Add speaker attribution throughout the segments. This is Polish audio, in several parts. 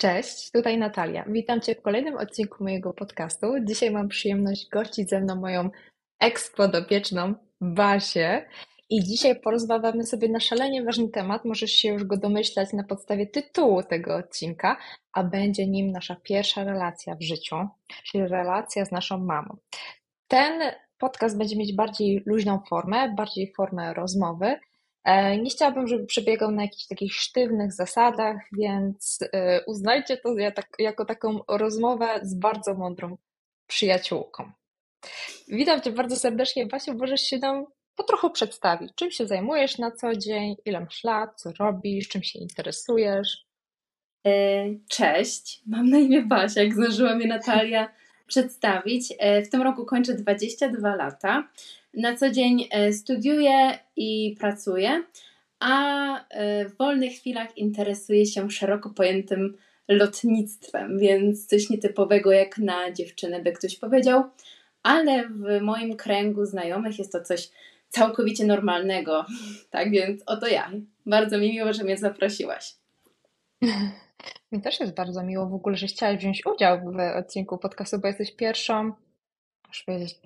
Speaker 1: Cześć, tutaj Natalia. Witam Cię w kolejnym odcinku mojego podcastu. Dzisiaj mam przyjemność gościć ze mną moją eks-podopieczną Basię. I dzisiaj porozmawiamy sobie na szalenie ważny temat. Możesz się już go domyślać na podstawie tytułu tego odcinka, a będzie nim nasza pierwsza relacja w życiu, czyli relacja z naszą mamą. Ten podcast będzie mieć bardziej luźną formę, bardziej formę rozmowy, nie chciałabym, żeby przebiegał na jakichś takich sztywnych zasadach, więc e, uznajcie to jako taką rozmowę z bardzo mądrą przyjaciółką. Witam Cię bardzo serdecznie, Basiu. Możesz się nam po trochu przedstawić. Czym się zajmujesz na co dzień? Ile masz lat? Co robisz? Czym się interesujesz?
Speaker 2: E, cześć, mam na imię Basia, jak zdążyła mnie Natalia przedstawić. W tym roku kończę 22 lata. Na co dzień e, studiuję i pracuję, a e, w wolnych chwilach interesuję się szeroko pojętym lotnictwem, więc coś nietypowego jak na dziewczynę by ktoś powiedział, ale w moim kręgu znajomych jest to coś całkowicie normalnego. Tak więc oto ja. Bardzo mi miło, że mnie zaprosiłaś.
Speaker 1: Mi też jest bardzo miło w ogóle, że chciałaś wziąć udział w odcinku podcastu, bo jesteś pierwszą, muszę powiedzieć,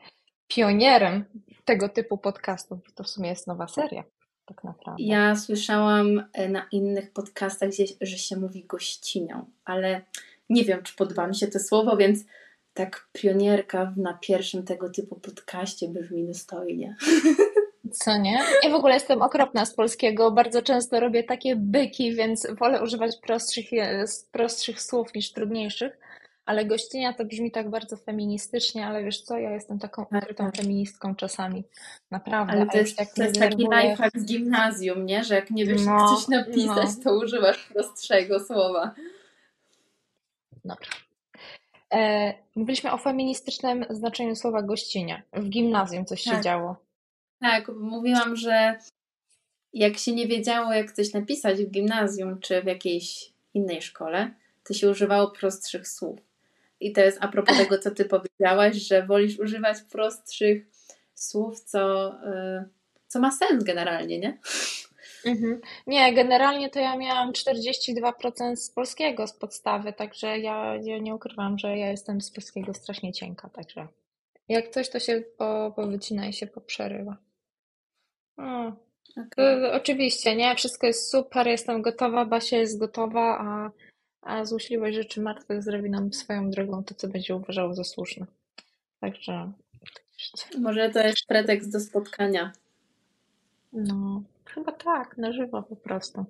Speaker 1: pionierem tego typu podcastów. To w sumie jest nowa seria, tak naprawdę.
Speaker 2: Ja słyszałam e, na innych podcastach, że się mówi gościnią, ale nie wiem, czy podoba mi się to słowo, więc tak pionierka na pierwszym tego typu podcaście brzmi dostojnie.
Speaker 1: Co nie? Ja w ogóle jestem okropna z polskiego. Bardzo często robię takie byki, więc wolę używać prostszych, prostszych słów niż trudniejszych. Ale gościnia to brzmi tak bardzo feministycznie, ale wiesz co, ja jestem taką tak, ukrytą tak. feministką czasami. Naprawdę.
Speaker 2: Ale to jest, to jest taki lifehack z gimnazjum, nie? Że jak nie wiesz, no, coś napisać, no. to używasz prostszego słowa.
Speaker 1: Dobra. E, mówiliśmy o feministycznym znaczeniu słowa gościnia. W gimnazjum coś tak. się działo.
Speaker 2: Tak, mówiłam, że jak się nie wiedziało, jak coś napisać w gimnazjum czy w jakiejś innej szkole, to się używało prostszych słów. I to jest a propos tego, co ty powiedziałaś, że wolisz używać prostszych słów, co, y, co ma sens generalnie, nie?
Speaker 1: Mhm. Nie, generalnie to ja miałam 42% z polskiego z podstawy, także ja, ja nie ukrywam, że ja jestem z polskiego strasznie cienka, także jak coś, to się po, powycina i się poprzerywa. Okay. oczywiście, nie? Wszystko jest super, jestem gotowa, Basia jest gotowa, a a złośliwość rzeczy martwych zrobi nam swoją drogą to, co będzie uważało za słuszne. Także.
Speaker 2: Może to jest pretekst do spotkania.
Speaker 1: No, chyba tak, na żywo po prostu.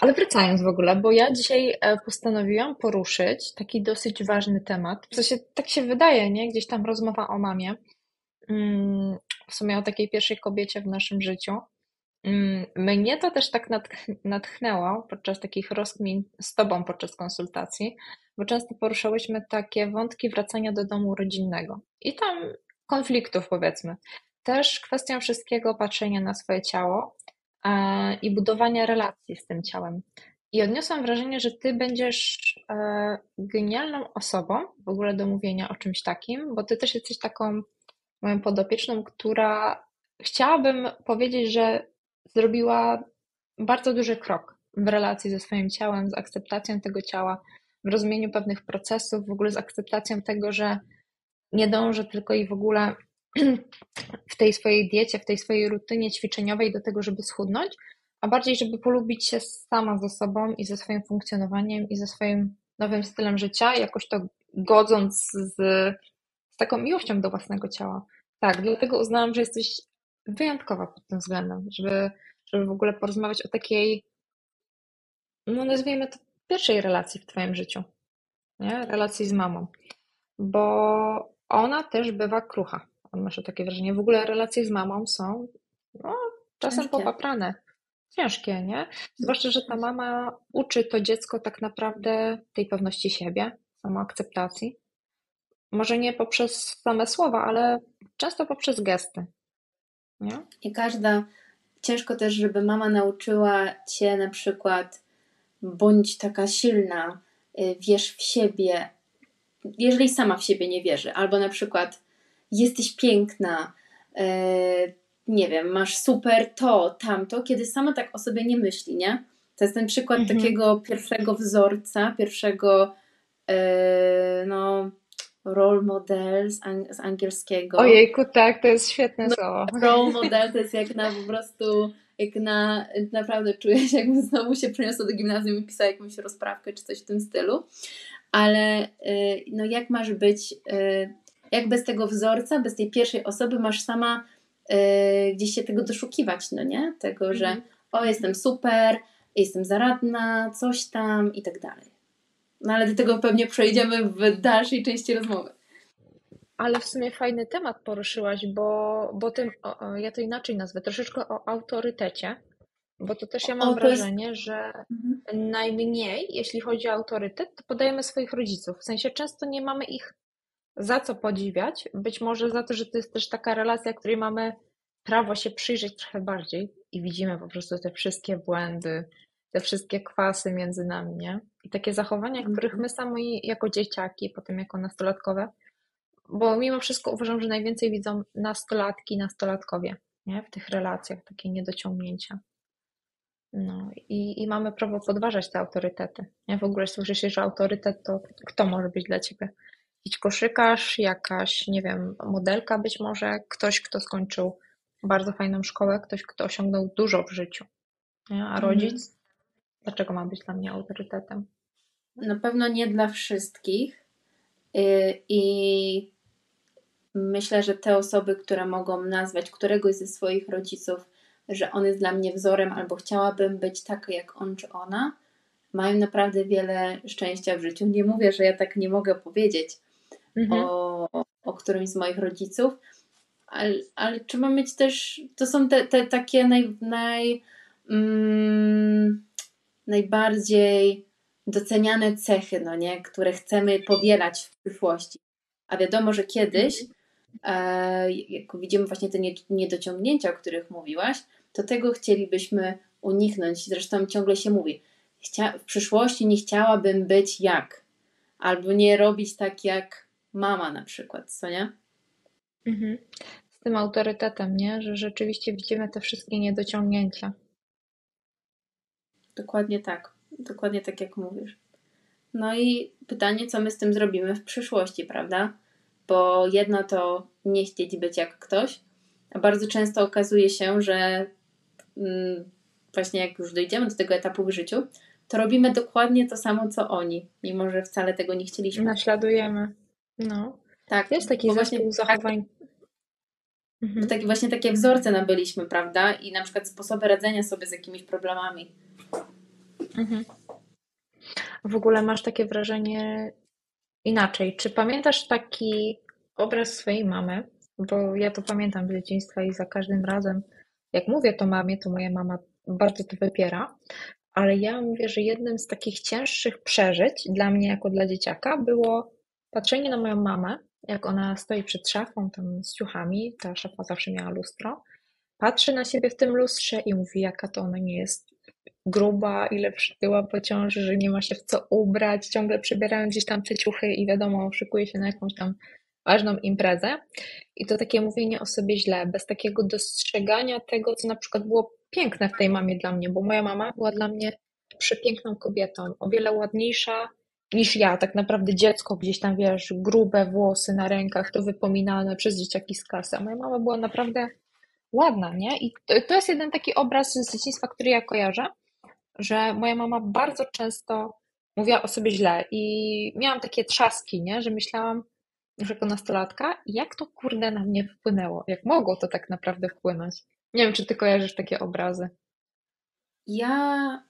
Speaker 1: Ale wracając w ogóle, bo ja dzisiaj e, postanowiłam poruszyć taki dosyć ważny temat. W sensie tak się wydaje, nie? Gdzieś tam rozmowa o mamie. W sumie o takiej pierwszej kobiecie w naszym życiu. Mm, mnie to też tak natchnęło podczas takich rozkmin z Tobą podczas konsultacji, bo często poruszałyśmy takie wątki wracania do domu rodzinnego i tam konfliktów, powiedzmy. Też kwestią wszystkiego patrzenia na swoje ciało e, i budowania relacji z tym ciałem. I odniosłam wrażenie, że Ty będziesz e, genialną osobą w ogóle do mówienia o czymś takim, bo Ty też jesteś taką moją podopieczną, która chciałabym powiedzieć, że zrobiła bardzo duży krok w relacji ze swoim ciałem, z akceptacją tego ciała, w rozumieniu pewnych procesów, w ogóle z akceptacją tego, że nie dążę tylko i w ogóle w tej swojej diecie, w tej swojej rutynie ćwiczeniowej do tego, żeby schudnąć, a bardziej, żeby polubić się sama ze sobą i ze swoim funkcjonowaniem i ze swoim nowym stylem życia, jakoś to godząc z, z taką miłością do własnego ciała. Tak, dlatego uznałam, że jesteś wyjątkowa pod tym względem, żeby, żeby w ogóle porozmawiać o takiej, no nazwijmy to pierwszej relacji w Twoim życiu, nie? Relacji z mamą, bo ona też bywa krucha. On masz takie wrażenie. W ogóle relacje z mamą są no, czasem Ciężkie. popaprane. Ciężkie, nie? Zwłaszcza, że ta mama uczy to dziecko tak naprawdę tej pewności siebie, samoakceptacji. Może nie poprzez same słowa, ale często poprzez gesty. Nie?
Speaker 2: I każda, ciężko też, żeby mama nauczyła cię na przykład bądź taka silna, y, wierz w siebie, jeżeli sama w siebie nie wierzy, albo na przykład jesteś piękna, y, nie wiem, masz super to, tamto, kiedy sama tak o sobie nie myśli, nie? To jest ten przykład mhm. takiego pierwszego wzorca, pierwszego e, no, role model z, ang z, angielskiego.
Speaker 1: Ojejku, tak, to jest świetne no, słowo.
Speaker 2: Role model to jest jak na po prostu, jak na, naprawdę czuję się jakbym znowu się przeniosła do gimnazjum i pisała jakąś rozprawkę czy coś w tym stylu. Ale y, no jak masz być, y, jak bez tego wzorca, bez tej pierwszej osoby masz sama y, gdzieś się tego doszukiwać, no nie? Tego, że mhm. o, jestem super, jestem zaradna, coś tam i tak dalej. No ale do tego pewnie przejdziemy w dalszej części rozmowy.
Speaker 1: Ale w sumie fajny temat poruszyłaś, bo, bo tym, o, o, ja to inaczej nazwę, troszeczkę o autorytecie, bo to też ja mam o, wrażenie, jest... że mhm. najmniej, jeśli chodzi o autorytet, to podajemy swoich rodziców. W sensie często nie mamy ich za co podziwiać, być może za to, że to jest też taka relacja, której mamy prawo się przyjrzeć trochę bardziej i widzimy po prostu te wszystkie błędy, te wszystkie kwasy między nami, nie? I takie zachowania, mhm. których my sami jako dzieciaki, potem jako nastolatkowe, bo mimo wszystko uważam, że najwięcej widzą nastolatki, nastolatkowie, nie? W tych relacjach, takie niedociągnięcia. No i, i mamy prawo podważać te autorytety. Nie? W ogóle słyszy się, że autorytet to kto może być dla ciebie? Jakiś koszykarz, jakaś, nie wiem, modelka być może, ktoś, kto skończył bardzo fajną szkołę, ktoś, kto osiągnął dużo w życiu. Nie? A rodzic mhm. Dlaczego ma być dla mnie autorytetem?
Speaker 2: Na pewno nie dla wszystkich. Y, I myślę, że te osoby, które mogą nazwać któregoś ze swoich rodziców, że on jest dla mnie wzorem, albo chciałabym być taka jak on czy ona, mają naprawdę wiele szczęścia w życiu. Nie mówię, że ja tak nie mogę powiedzieć mhm. o, o którymś z moich rodziców, ale, ale trzeba mieć też, to są te, te takie naj, naj mm, najbardziej doceniane cechy, no nie, które chcemy powielać w przyszłości. A wiadomo, że kiedyś, e, jak widzimy właśnie te niedociągnięcia, o których mówiłaś, to tego chcielibyśmy uniknąć. Zresztą ciągle się mówi, Chcia w przyszłości nie chciałabym być jak, albo nie robić tak jak mama na przykład, co nie?
Speaker 1: Mhm. Z tym autorytetem, nie? Że rzeczywiście widzimy te wszystkie niedociągnięcia.
Speaker 2: Dokładnie tak. Dokładnie tak, jak mówisz. No i pytanie, co my z tym zrobimy w przyszłości, prawda? Bo jedno to nie chcieć być jak ktoś, a bardzo często okazuje się, że mm, właśnie jak już dojdziemy do tego etapu w życiu, to robimy dokładnie to samo, co oni, mimo że wcale tego nie chcieliśmy.
Speaker 1: Naśladujemy. No. Tak. Jest taki zespół właśnie, zachowań. Tak,
Speaker 2: mhm. Takie, właśnie takie wzorce nabyliśmy, prawda? I na przykład sposoby radzenia sobie z jakimiś problemami.
Speaker 1: Mhm. W ogóle masz takie wrażenie inaczej. Czy pamiętasz taki obraz swojej mamy? Bo ja to pamiętam z dzieciństwa i za każdym razem, jak mówię to mamie, to moja mama bardzo to wypiera. Ale ja mówię, że jednym z takich cięższych przeżyć dla mnie, jako dla dzieciaka, było patrzenie na moją mamę, jak ona stoi przed szafą tam z ciuchami. Ta szafa zawsze miała lustro. Patrzy na siebie w tym lustrze i mówi, jaka to ona nie jest gruba, ile przytyła po ciąży, że nie ma się w co ubrać, ciągle przebierają gdzieś tam te ciuchy i wiadomo, szykuje się na jakąś tam ważną imprezę. I to takie mówienie o sobie źle, bez takiego dostrzegania tego, co na przykład było piękne w tej mamie dla mnie, bo moja mama była dla mnie przepiękną kobietą, o wiele ładniejsza niż ja, tak naprawdę dziecko gdzieś tam, wiesz, grube włosy na rękach, to wypominane przez dzieciaki z kasy, a moja mama była naprawdę ładna, nie? I to, to jest jeden taki obraz z dzieciństwa, który ja kojarzę, że moja mama bardzo często mówiła o sobie źle i miałam takie trzaski, nie? że myślałam już jako nastolatka, jak to kurde na mnie wpłynęło, jak mogło to tak naprawdę wpłynąć. Nie wiem, czy ty kojarzysz takie obrazy.
Speaker 2: Ja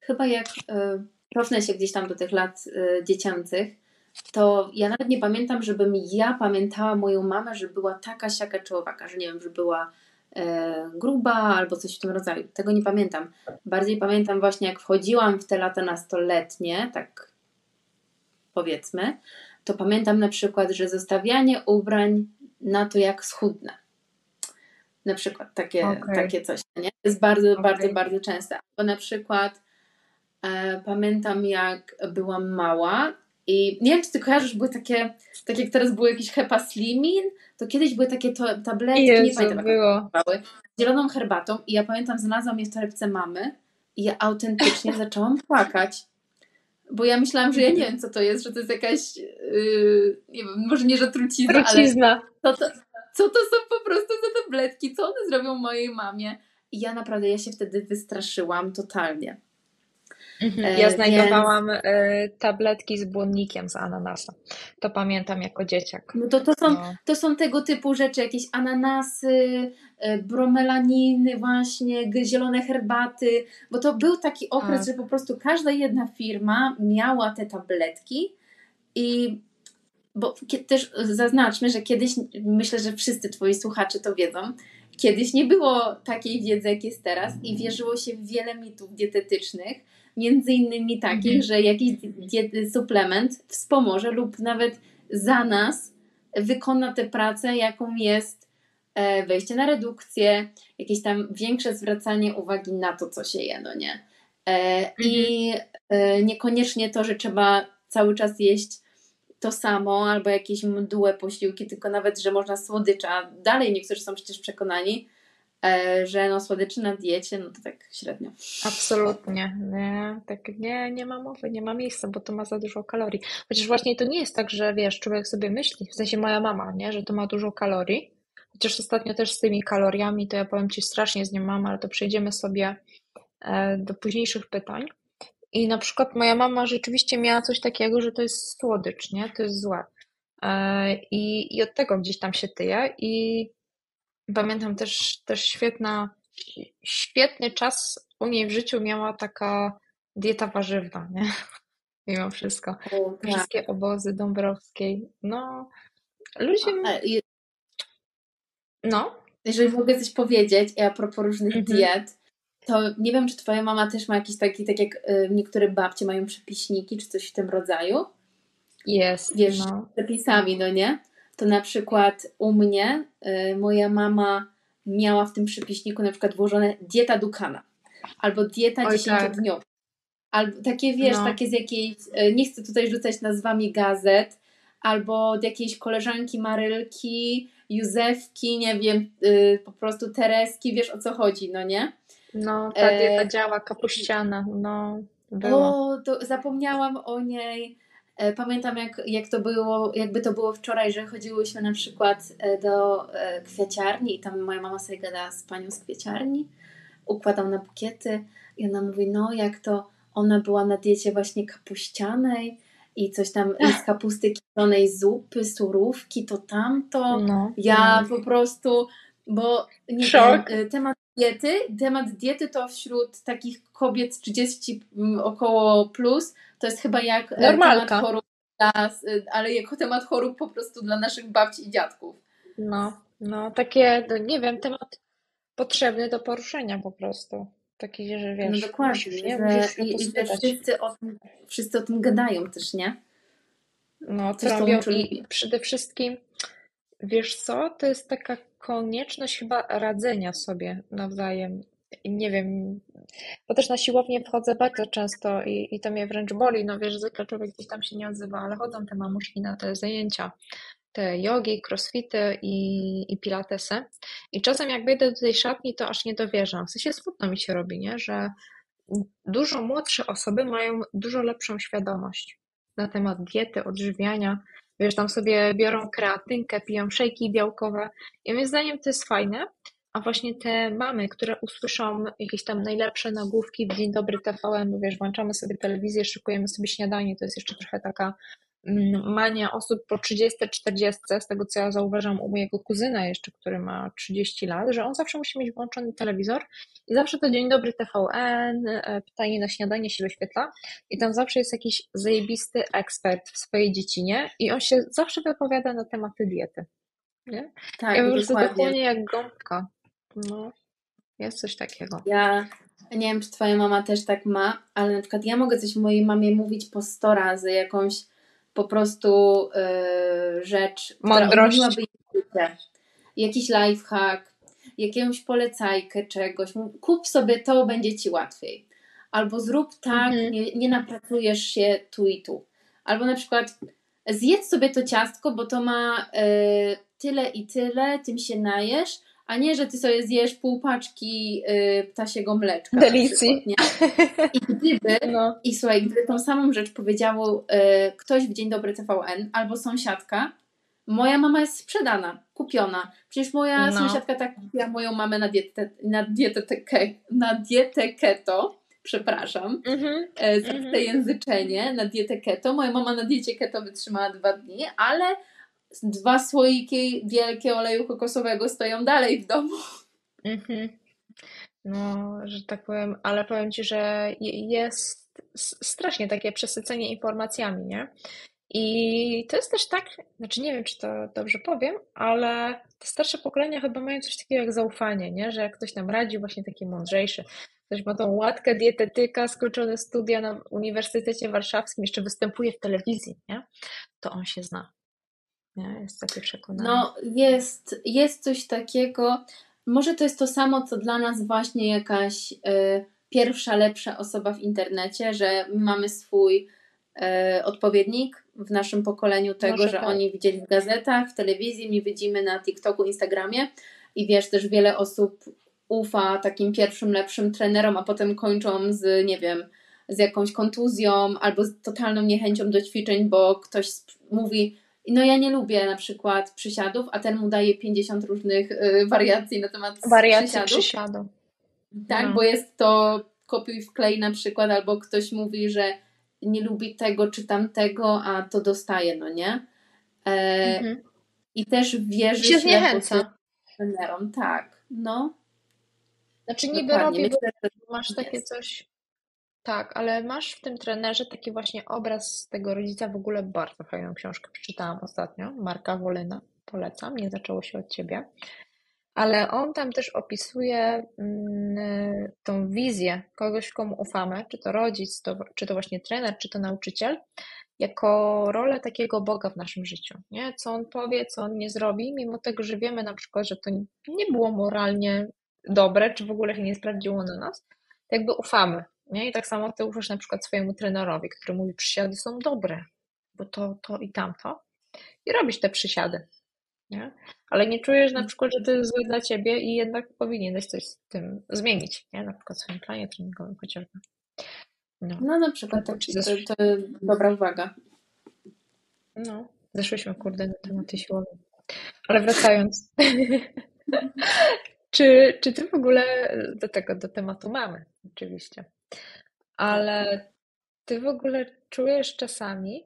Speaker 2: chyba jak y, cofnę się gdzieś tam do tych lat y, dziecięcych, to ja nawet nie pamiętam, żebym ja pamiętała moją mamę, że była taka siaka czy owaka, że nie wiem, że była e, gruba albo coś w tym rodzaju. Tego nie pamiętam. Bardziej pamiętam właśnie, jak wchodziłam w te lata nastoletnie, tak powiedzmy, to pamiętam na przykład, że zostawianie ubrań na to, jak schudnę. Na przykład takie, okay. takie coś, nie? Jest bardzo, okay. bardzo, bardzo częste. Albo na przykład e, pamiętam, jak byłam mała i nie wiem, czy ty kojarzysz, były takie, tak jak teraz były jakieś Hepa Slimin, to kiedyś były takie to, tabletki, Jezu, nie pamiętam, było. z zieloną herbatą i ja pamiętam, znalazłam je w torebce mamy i ja autentycznie zaczęłam płakać. Bo ja myślałam, że ja nie wiem, co to jest, że to jest jakaś, yy, nie wiem, może nie, że trucizna,
Speaker 1: Trucizna.
Speaker 2: ale co to, co to są po prostu za tabletki, co one zrobią mojej mamie? I ja naprawdę, ja się wtedy wystraszyłam totalnie.
Speaker 1: Mhm. E, ja znajdowałam Więc... tabletki z błonnikiem z ananasa. To pamiętam jako dzieciak.
Speaker 2: No to, to, są, no. to są tego typu rzeczy, jakieś ananasy, e, bromelaniny właśnie, zielone herbaty, bo to był taki okres, tak. że po prostu każda jedna firma miała te tabletki i bo też zaznaczmy, że kiedyś, myślę, że wszyscy twoi słuchacze to wiedzą, kiedyś nie było takiej wiedzy, jak jest teraz i wierzyło się w wiele mitów dietetycznych, między innymi takich, mhm. że jakiś suplement wspomoże lub nawet za nas wykona tę pracę, jaką jest e, wejście na redukcję, jakieś tam większe zwracanie uwagi na to, co się je, no nie? E, mhm. I e, niekoniecznie to, że trzeba cały czas jeść to samo albo jakieś mdłe posiłki, tylko nawet, że można słodycza. Dalej niektórzy są przecież przekonani, że no słodyczy na diecie, no to tak średnio.
Speaker 1: Absolutnie, nie, tak nie, nie ma mowy, nie ma miejsca, bo to ma za dużo kalorii. Chociaż właśnie to nie jest tak, że wiesz, człowiek sobie myśli, w sensie moja mama, nie, że to ma dużo kalorii, chociaż ostatnio też z tymi kaloriami, to ja powiem Ci strasznie z nią mam, ale to przejdziemy sobie e, do późniejszych pytań. I na przykład moja mama rzeczywiście miała coś takiego, że to jest słodycz, nie, to jest złe. E, I, i od tego gdzieś tam się tyje i Pamiętam też, też świetna, świetny czas u niej w życiu miała taka dieta warzywna, nie? Mimo wszystko. Tak. Wszystkie obozy Dąbrowskiej. No, ludzie... No.
Speaker 2: Jeżeli mogę coś powiedzieć a propos różnych mhm. diet, to nie wiem, czy twoja mama też ma jakiś taki, tak jak y, niektóre babcie mają przepiśniki, czy coś w tym rodzaju.
Speaker 1: Jest.
Speaker 2: Wiesz, no. przepisami, no nie? To na przykład u mnie y, moja mama miała w tym przepiśniku na przykład włożone dieta Dukana albo dieta dziesięciodniowa. Tak. Albo takie wiesz, no. takie z jakiejś, y, nie chcę tutaj rzucać nazwami gazet, albo od jakiejś koleżanki Marylki, Józefki, nie wiem, y, po prostu Tereski, wiesz o co chodzi, no nie?
Speaker 1: No, ta dieta e... działa, kapuściana, no. Była.
Speaker 2: O, to zapomniałam o niej. E, pamiętam, jak, jak to było, jakby to było wczoraj, że chodziłyśmy na przykład e, do e, kwiaciarni i tam moja mama sobie gada z panią z kwiaciarni, układam na bukiety i ona mówi, no jak to ona była na diecie właśnie kapuścianej i coś tam z kapusty kiszonej zupy, surówki, to tamto. No, ja no. po prostu, bo nie Szok. wiem, temat diety, temat diety to wśród takich kobiet 30 mm, około plus, to jest chyba jak e, Normalka. temat chorób, dla, ale jako temat chorób po prostu dla naszych babci i dziadków.
Speaker 1: No, no takie, no, nie wiem, temat potrzebny do poruszenia po prostu. Taki, że wiesz,
Speaker 2: no dokładnie, musisz, nie? Musisz i, i że wszyscy o, tym, wszyscy o tym gadają też, nie?
Speaker 1: No, co robią i przede wszystkim wiesz co, to jest taka konieczność chyba radzenia sobie nawzajem nie wiem, bo też na siłownię wchodzę bardzo często i, i to mnie wręcz boli, no wiesz, zwykle człowiek gdzieś tam się nie odzywa, ale chodzą te mamuszki na te zajęcia, te jogi, crossfity i, i pilatesy. I czasem jak wejdę do tej szatni, to aż nie dowierzam, w sensie smutno mi się robi, nie, że dużo młodsze osoby mają dużo lepszą świadomość na temat diety, odżywiania, wiesz, tam sobie biorą kreatynkę, piją szejki białkowe. I moim zdaniem to jest fajne, a właśnie te mamy, które usłyszą jakieś tam najlepsze nagłówki w Dzień Dobry TVN, bo wiesz, włączamy sobie telewizję, szykujemy sobie śniadanie, to jest jeszcze trochę taka mm, mania osób po 30-40, z tego co ja zauważam u mojego kuzyna jeszcze, który ma 30 lat, że on zawsze musi mieć włączony telewizor i zawsze to Dzień Dobry TVN, e, pytanie na śniadanie się wyświetla i tam zawsze jest jakiś zajebisty ekspert w swojej dziedzinie i on się zawsze wypowiada na tematy diety. Nie? Tak, ja po prostu dokładnie jak gąbka. No, jest coś takiego.
Speaker 2: Ja nie wiem, czy twoja mama też tak ma, ale na przykład ja mogę coś mojej mamie mówić po 100 razy, jakąś po prostu yy, rzecz, Mądrość. która jej życie. Jakiś lifehack, jakąś polecajkę czegoś. Kup sobie to, będzie ci łatwiej. Albo zrób tak, mhm. nie, nie napracujesz się tu i tu. Albo na przykład zjedz sobie to ciastko, bo to ma yy, tyle i tyle, tym się najesz, a nie, że ty sobie zjesz pół paczki y, ptasiego mleczka.
Speaker 1: Delicji.
Speaker 2: I gdyby, no. i słuchaj, gdyby tą samą rzecz powiedział y, ktoś w Dzień Dobry TVN albo sąsiadka, moja mama jest sprzedana, kupiona. Przecież moja no. sąsiadka tak kupiła moją mamę na dietę, na dietę, na dietę keto, przepraszam mm-hmm. za mm-hmm. te języczenie, na dietę keto. Moja mama na diecie keto wytrzymała dwa dni, ale dwa słoiki wielkie oleju kokosowego stoją dalej w domu.
Speaker 1: Mhm. No, że tak powiem, ale powiem Ci, że jest strasznie takie przesycenie informacjami, nie? I to jest też tak, znaczy nie wiem, czy to dobrze powiem, ale te starsze pokolenia chyba mają coś takiego jak zaufanie, nie? Że jak ktoś nam radzi, właśnie taki mądrzejszy, ktoś ma tą łatkę dietetyka, skończone studia na Uniwersytecie Warszawskim, jeszcze występuje w telewizji, nie? To on się zna. Nie? Jest takie przekonanie.
Speaker 2: No, jest, jest coś takiego. Może to jest to samo, co dla nas właśnie jakaś y, pierwsza, lepsza osoba w internecie, że my mamy swój y, odpowiednik w naszym pokoleniu tego, Może że tak. oni widzieli w gazetach, w telewizji, my widzimy na TikToku, Instagramie i wiesz, też wiele osób ufa takim pierwszym, lepszym trenerom, a potem kończą z, nie wiem, z jakąś kontuzją albo z totalną niechęcią do ćwiczeń, bo ktoś mówi, no ja nie lubię na przykład przysiadów, a ten mu daje 50 różnych y, wariacji na temat
Speaker 1: wariacji przysiadów. przysiadu.
Speaker 2: Tak, no. bo jest to kopiuj wklej na przykład, albo ktoś mówi, że nie lubi tego czy tamtego, a to dostaje, no nie? E, mhm. I też wierzy
Speaker 1: się zniechęca.
Speaker 2: trenerom, tak, no.
Speaker 1: Znaczy niby Dokładnie. robi, Myślę, masz takie coś tak, ale masz w tym trenerze taki właśnie obraz tego rodzica. W ogóle bardzo fajną książkę przeczytałam ostatnio. Marka Wolyna. Polecam. Nie zaczęło się od ciebie. Ale on tam też opisuje mm, tą wizję kogoś, komu ufamy, czy to rodzic, to, czy to właśnie trener, czy to nauczyciel, jako rolę takiego Boga w naszym życiu. Nie? Co on powie, co on nie zrobi, mimo tego, że wiemy na przykład, że to nie było moralnie dobre, czy w ogóle się nie sprawdziło na nas, to jakby ufamy nie? I tak samo ty ufasz na przykład swojemu trenerowi, który mówi, przysiady są dobre, bo to, to i tamto. I robisz te przysiady. Nie? Ale nie czujesz na przykład, że to jest złe dla ciebie i jednak powinieneś coś z tym zmienić, nie? Na przykład w swoim planie treningowym chociażby.
Speaker 2: No, no na przykład tak, to, to dobra uwaga.
Speaker 1: No, zeszłyśmy kurde do tematu siłowy. Ale wracając. czy, czy ty w ogóle do tego, do tematu mamy, oczywiście. Ale ty w ogóle czujesz czasami,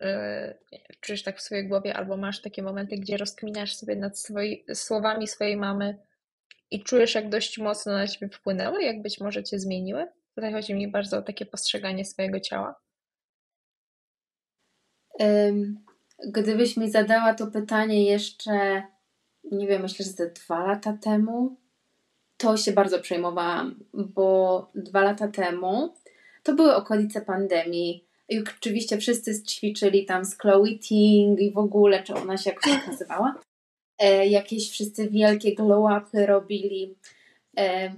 Speaker 1: yy, czujesz tak w swojej głowie, albo masz takie momenty, gdzie rozkminiasz sobie nad swoi, słowami swojej mamy i czujesz, jak dość mocno na ciebie wpłynęły, jak być może cię zmieniły? Tutaj chodzi mi bardzo o takie postrzeganie swojego ciała.
Speaker 2: Gdybyś mi zadała to pytanie jeszcze, nie wiem, myślę, że ze dwa lata temu, to się bardzo przejmowałam, bo dwa lata temu to były okolice pandemii. I oczywiście wszyscy ćwiczyli tam z Chloe Ting i w ogóle, czy ona się jakoś tak nazywała. E, jakieś wszyscy wielkie glow-upy robili. E,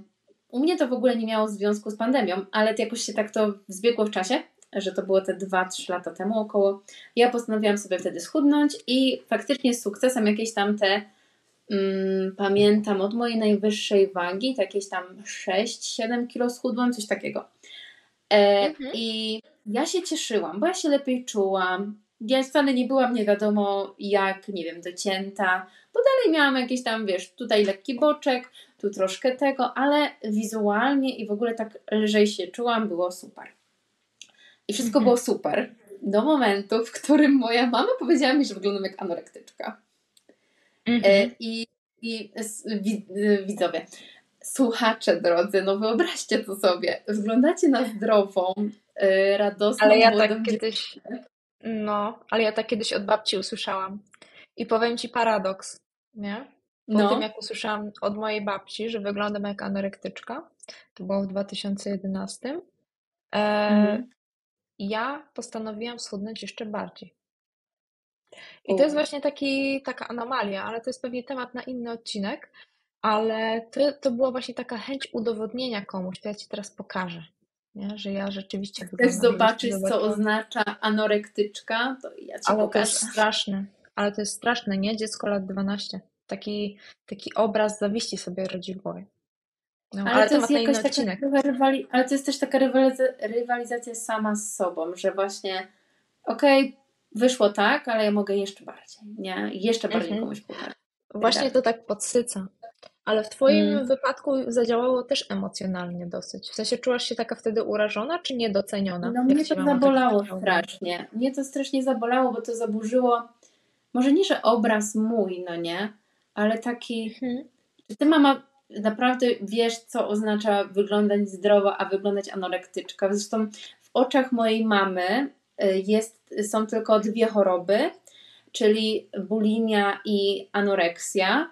Speaker 2: u mnie to w ogóle nie miało związku z pandemią, ale jakoś się tak to zbiegło w czasie, że to było te 2-3 lata temu około. Ja postanowiłam sobie wtedy schudnąć i faktycznie z sukcesem jakieś tam te pamiętam od mojej najwyższej wagi, jakieś tam 6-7 kilo schudłam, coś takiego. E, mhm. I ja się cieszyłam, bo ja się lepiej czułam. Ja wcale nie byłam nie wiadomo jak, nie wiem, docięta, bo dalej miałam jakieś tam, wiesz, tutaj lekki boczek, tu troszkę tego, ale wizualnie i w ogóle tak lżej się czułam, było super. I wszystko mhm. było super do momentu, w którym moja mama powiedziała mi, że wyglądam jak anorektyczka. Mhm. E, I, i e, widzowie, słuchacze drodzy, no wyobraźcie to sobie. Wyglądacie na zdrową, e, radosną,
Speaker 1: Ale ja tak kiedyś, no, ale ja tak kiedyś od babci usłyszałam. I powiem Ci paradoks, nie? Po no. tym, jak usłyszałam od mojej babci, że wyglądam jak anorektyczka, to było w 2011, e, mhm. ja postanowiłam schudnąć jeszcze bardziej. I to jest właśnie taki, taka anomalia, ale to jest pewnie temat na inny odcinek, ale to, to była właśnie taka chęć udowodnienia komuś, to ja Ci teraz pokażę, nie? że ja rzeczywiście
Speaker 2: Chcesz zobaczyć, co oznacza anorektyczka? To ja Ci
Speaker 1: ale
Speaker 2: pokażę.
Speaker 1: to jest straszne, ale to jest straszne, nie? Dziecko lat 12. taki, taki obraz zawiści sobie rodzi w głowie.
Speaker 2: No, ale, ale, to jest jakaś taka rywali... ale to jest też taka rywalizacja, rywalizacja sama z sobą, że właśnie okej, okay, wyszło tak, ale ja mogę jeszcze bardziej, nie? Jeszcze bardziej mhm. komuś pokazać.
Speaker 1: Właśnie tak. to tak podsyca. Ale w Twoim mm. wypadku zadziałało też emocjonalnie dosyć. W sensie czułaś się taka wtedy urażona, czy niedoceniona?
Speaker 2: No mnie to tak zabolało strasznie. Mnie to strasznie zabolało, bo to zaburzyło, może nie, że obraz mój, no nie, ale taki, mhm. czy Ty mama naprawdę wiesz, co oznacza wyglądać zdrowo, a wyglądać anorektyczka. Zresztą w oczach mojej mamy jest, są tylko dwie choroby, czyli bulimia i anoreksja,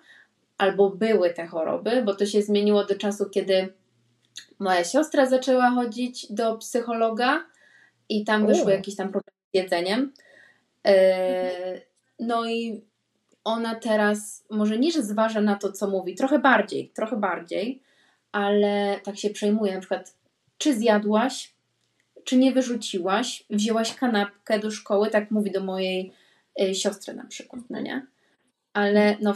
Speaker 2: albo były te choroby, bo to się zmieniło do czasu, kiedy moja siostra zaczęła chodzić do psychologa i tam wyszły jakieś tam problemy z jedzeniem. Y, no i ona teraz może nie, że zważa na to, co mówi, trochę bardziej, trochę bardziej, ale tak się przejmuje, na przykład, czy zjadłaś, czy nie wyrzuciłaś, wzięłaś kanapkę do szkoły, tak mówi do mojej y, siostry na przykład, no nie? Ale no,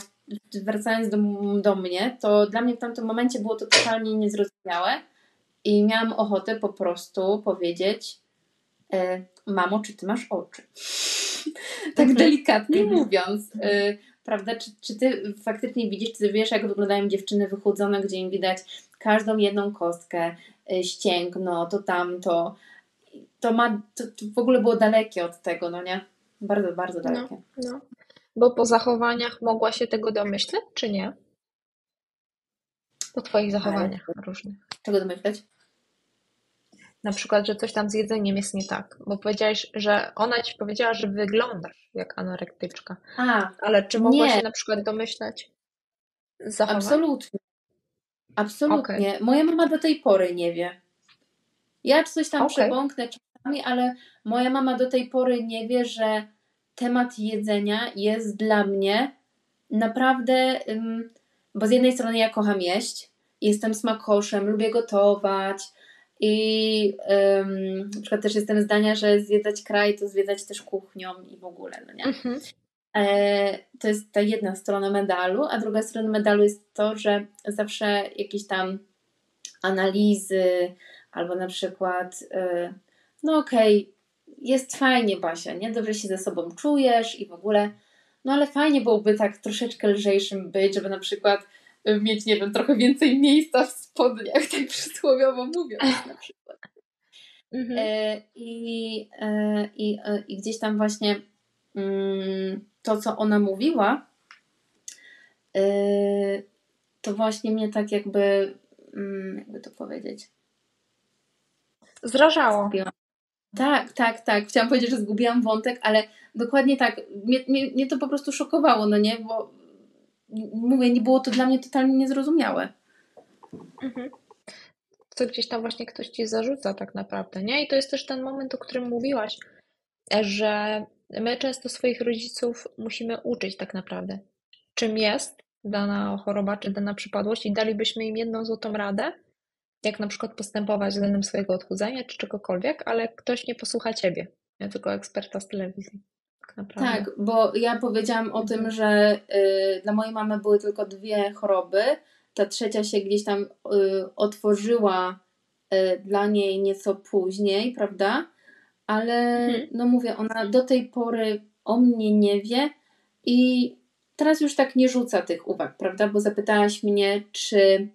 Speaker 2: wracając do, do mnie, to dla mnie w tamtym momencie było to totalnie niezrozumiałe i miałam ochotę po prostu powiedzieć, y, mamo, czy ty masz oczy? tak mhm. delikatnie mhm. mówiąc. Y, prawda? Czy, czy ty faktycznie widzisz, czy ty wiesz, jak wyglądają dziewczyny wychudzone, gdzie im widać każdą jedną kostkę, ścięgno, to tamto. To ma, to, to w ogóle było dalekie od tego, no nie? Bardzo, bardzo no, dalekie.
Speaker 1: No, no. Bo po zachowaniach mogła się tego domyśleć, czy nie? Po twoich zachowaniach Ale, różnych.
Speaker 2: Czego domyśleć?
Speaker 1: na przykład, że coś tam z jedzeniem jest nie tak, bo powiedziałaś, że ona ci powiedziała, że wyglądasz jak anorektyczka. A, Ale czy mogłaś nie. się na przykład domyślać
Speaker 2: zachowań? Absolutnie. Absolutnie. Okay. Moja mama do tej pory nie wie. Ja coś tam okay. przebąknę czasami, ale moja mama do tej pory nie wie, że temat jedzenia jest dla mnie naprawdę, bo z jednej strony ja kocham jeść, jestem smakoszem, lubię gotować, i um, na przykład też jestem zdania, że zwiedzać kraj to zwiedzać też kuchnią i w ogóle, no nie? Mhm. E, to jest ta jedna strona medalu, a druga strona medalu jest to, że zawsze jakieś tam analizy albo na przykład e, no okej, okay, jest fajnie Basia, nie? Dobrze się ze sobą czujesz i w ogóle no ale fajnie byłoby tak troszeczkę lżejszym być, żeby na przykład mieć, nie wiem, trochę więcej miejsca w spodniach, tak przysłowiowo mówiąc na przykład. Mhm. E, i, e, i, e, I gdzieś tam właśnie mm, to, co ona mówiła, e, to właśnie mnie tak jakby, mm, jakby to powiedzieć,
Speaker 1: zrażało.
Speaker 2: Tak, tak, tak. Chciałam powiedzieć, że zgubiłam wątek, ale dokładnie tak. Mnie, mnie, mnie to po prostu szokowało, no nie? Bo mówię, nie było to dla mnie totalnie niezrozumiałe.
Speaker 1: Mhm. Co gdzieś tam właśnie ktoś ci zarzuca tak naprawdę, nie? I to jest też ten moment, o którym mówiłaś, że my często swoich rodziców musimy uczyć tak naprawdę, czym jest dana choroba czy dana przypadłość i dalibyśmy im jedną złotą radę, jak na przykład postępować względem swojego odchudzania czy czegokolwiek, ale ktoś nie posłucha ciebie, nie tylko eksperta z telewizji.
Speaker 2: Tak, tak, bo ja powiedziałam o tym, że y, dla mojej mamy były tylko dwie choroby. Ta trzecia się gdzieś tam y, otworzyła y, dla niej nieco później, prawda? Ale mhm. no mówię, ona do tej pory o mnie nie wie i teraz już tak nie rzuca tych uwag, prawda? Bo zapytałaś mnie, czy,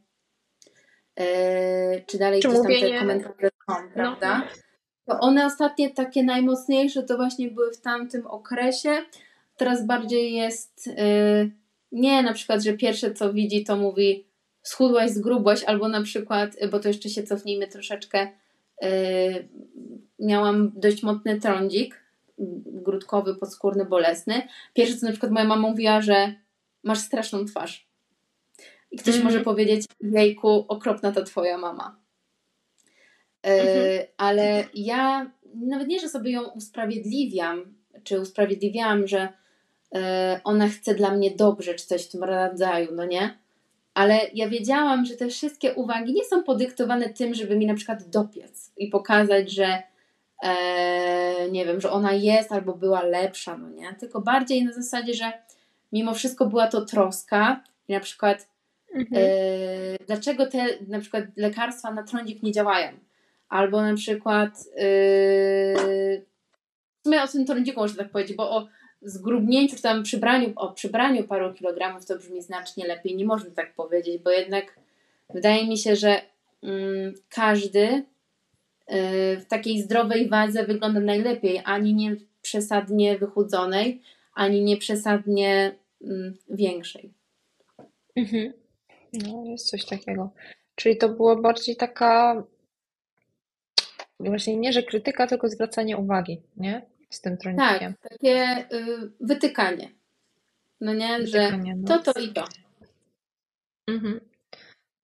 Speaker 2: czy dalej czy gdzieś tam te komentarze są, no, prawda? No to one ostatnie takie najmocniejsze to właśnie były w tamtym okresie. Teraz bardziej jest yy, nie na przykład, że pierwsze co widzi to mówi schudłaś, zgrubłaś, albo na przykład, bo to jeszcze się cofnijmy troszeczkę, yy, miałam dość mocny trądzik grudkowy, podskórny, bolesny. Pierwsze co na przykład moja mama mówiła, że masz straszną twarz. I ktoś mm. może powiedzieć, jejku, okropna ta twoja mama. E, mhm. Ale ja nawet nie, że sobie ją usprawiedliwiam, czy usprawiedliwiałam, że e, ona chce dla mnie dobrze, czy coś w tym rodzaju, no nie? Ale ja wiedziałam, że te wszystkie uwagi nie są podyktowane tym, żeby mi na przykład dopiec i pokazać, że e, nie wiem, że ona jest albo była lepsza, no nie? Tylko bardziej na zasadzie, że mimo wszystko była to troska i na przykład
Speaker 1: Mhm.
Speaker 2: e, dlaczego te na przykład lekarstwa na trądzik nie działają. Albo na przykład e, w sumie o tym trądziku można tak powiedzieć, bo o zgrubnięciu czy tam przybraniu, o przybraniu paru kilogramów to brzmi znacznie lepiej. Nie można tak powiedzieć, bo jednak wydaje mi się, że mm, każdy y, w takiej zdrowej wadze wygląda najlepiej, ani nie przesadnie wychudzonej, ani nie przesadnie mm, większej.
Speaker 1: Mhm. No, jest coś takiego. Czyli to było bardziej taka, właśnie nie, że krytyka, tylko zwracanie uwagi, nie? Z tym trądzikiem.
Speaker 2: Tak, takie y, wytykanie. No nie,
Speaker 1: Wytykanie,
Speaker 2: że
Speaker 1: no.
Speaker 2: to, to i to.
Speaker 1: Mhm.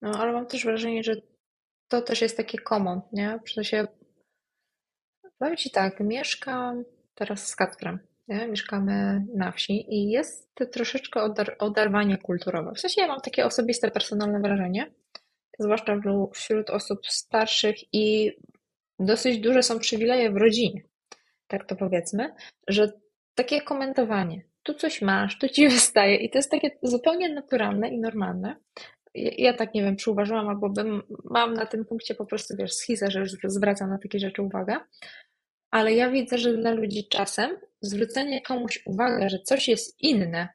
Speaker 1: No, ale mam też wrażenie, że to też jest takie common, nie? W sensie, powiem Ci tak, mieszkam teraz z Kacprem, nie? Mieszkamy na wsi i jest troszeczkę odar oderwanie kulturowe. W sensie ja mam takie osobiste, personalne wrażenie, zwłaszcza wśród osób starszych i dosyć duże są przywileje w rodzinie, tak to powiedzmy, że takie komentowanie, tu coś masz, tu ci wystaje i to jest takie zupełnie naturalne i normalne. Ja, tak nie wiem, czy uważałam, albo bym, mam na tym punkcie po prostu, wiesz, schizę, że zwracam na takie rzeczy uwagę, ale ja widzę, że dla ludzi czasem zwrócenie komuś uwagi, że coś jest inne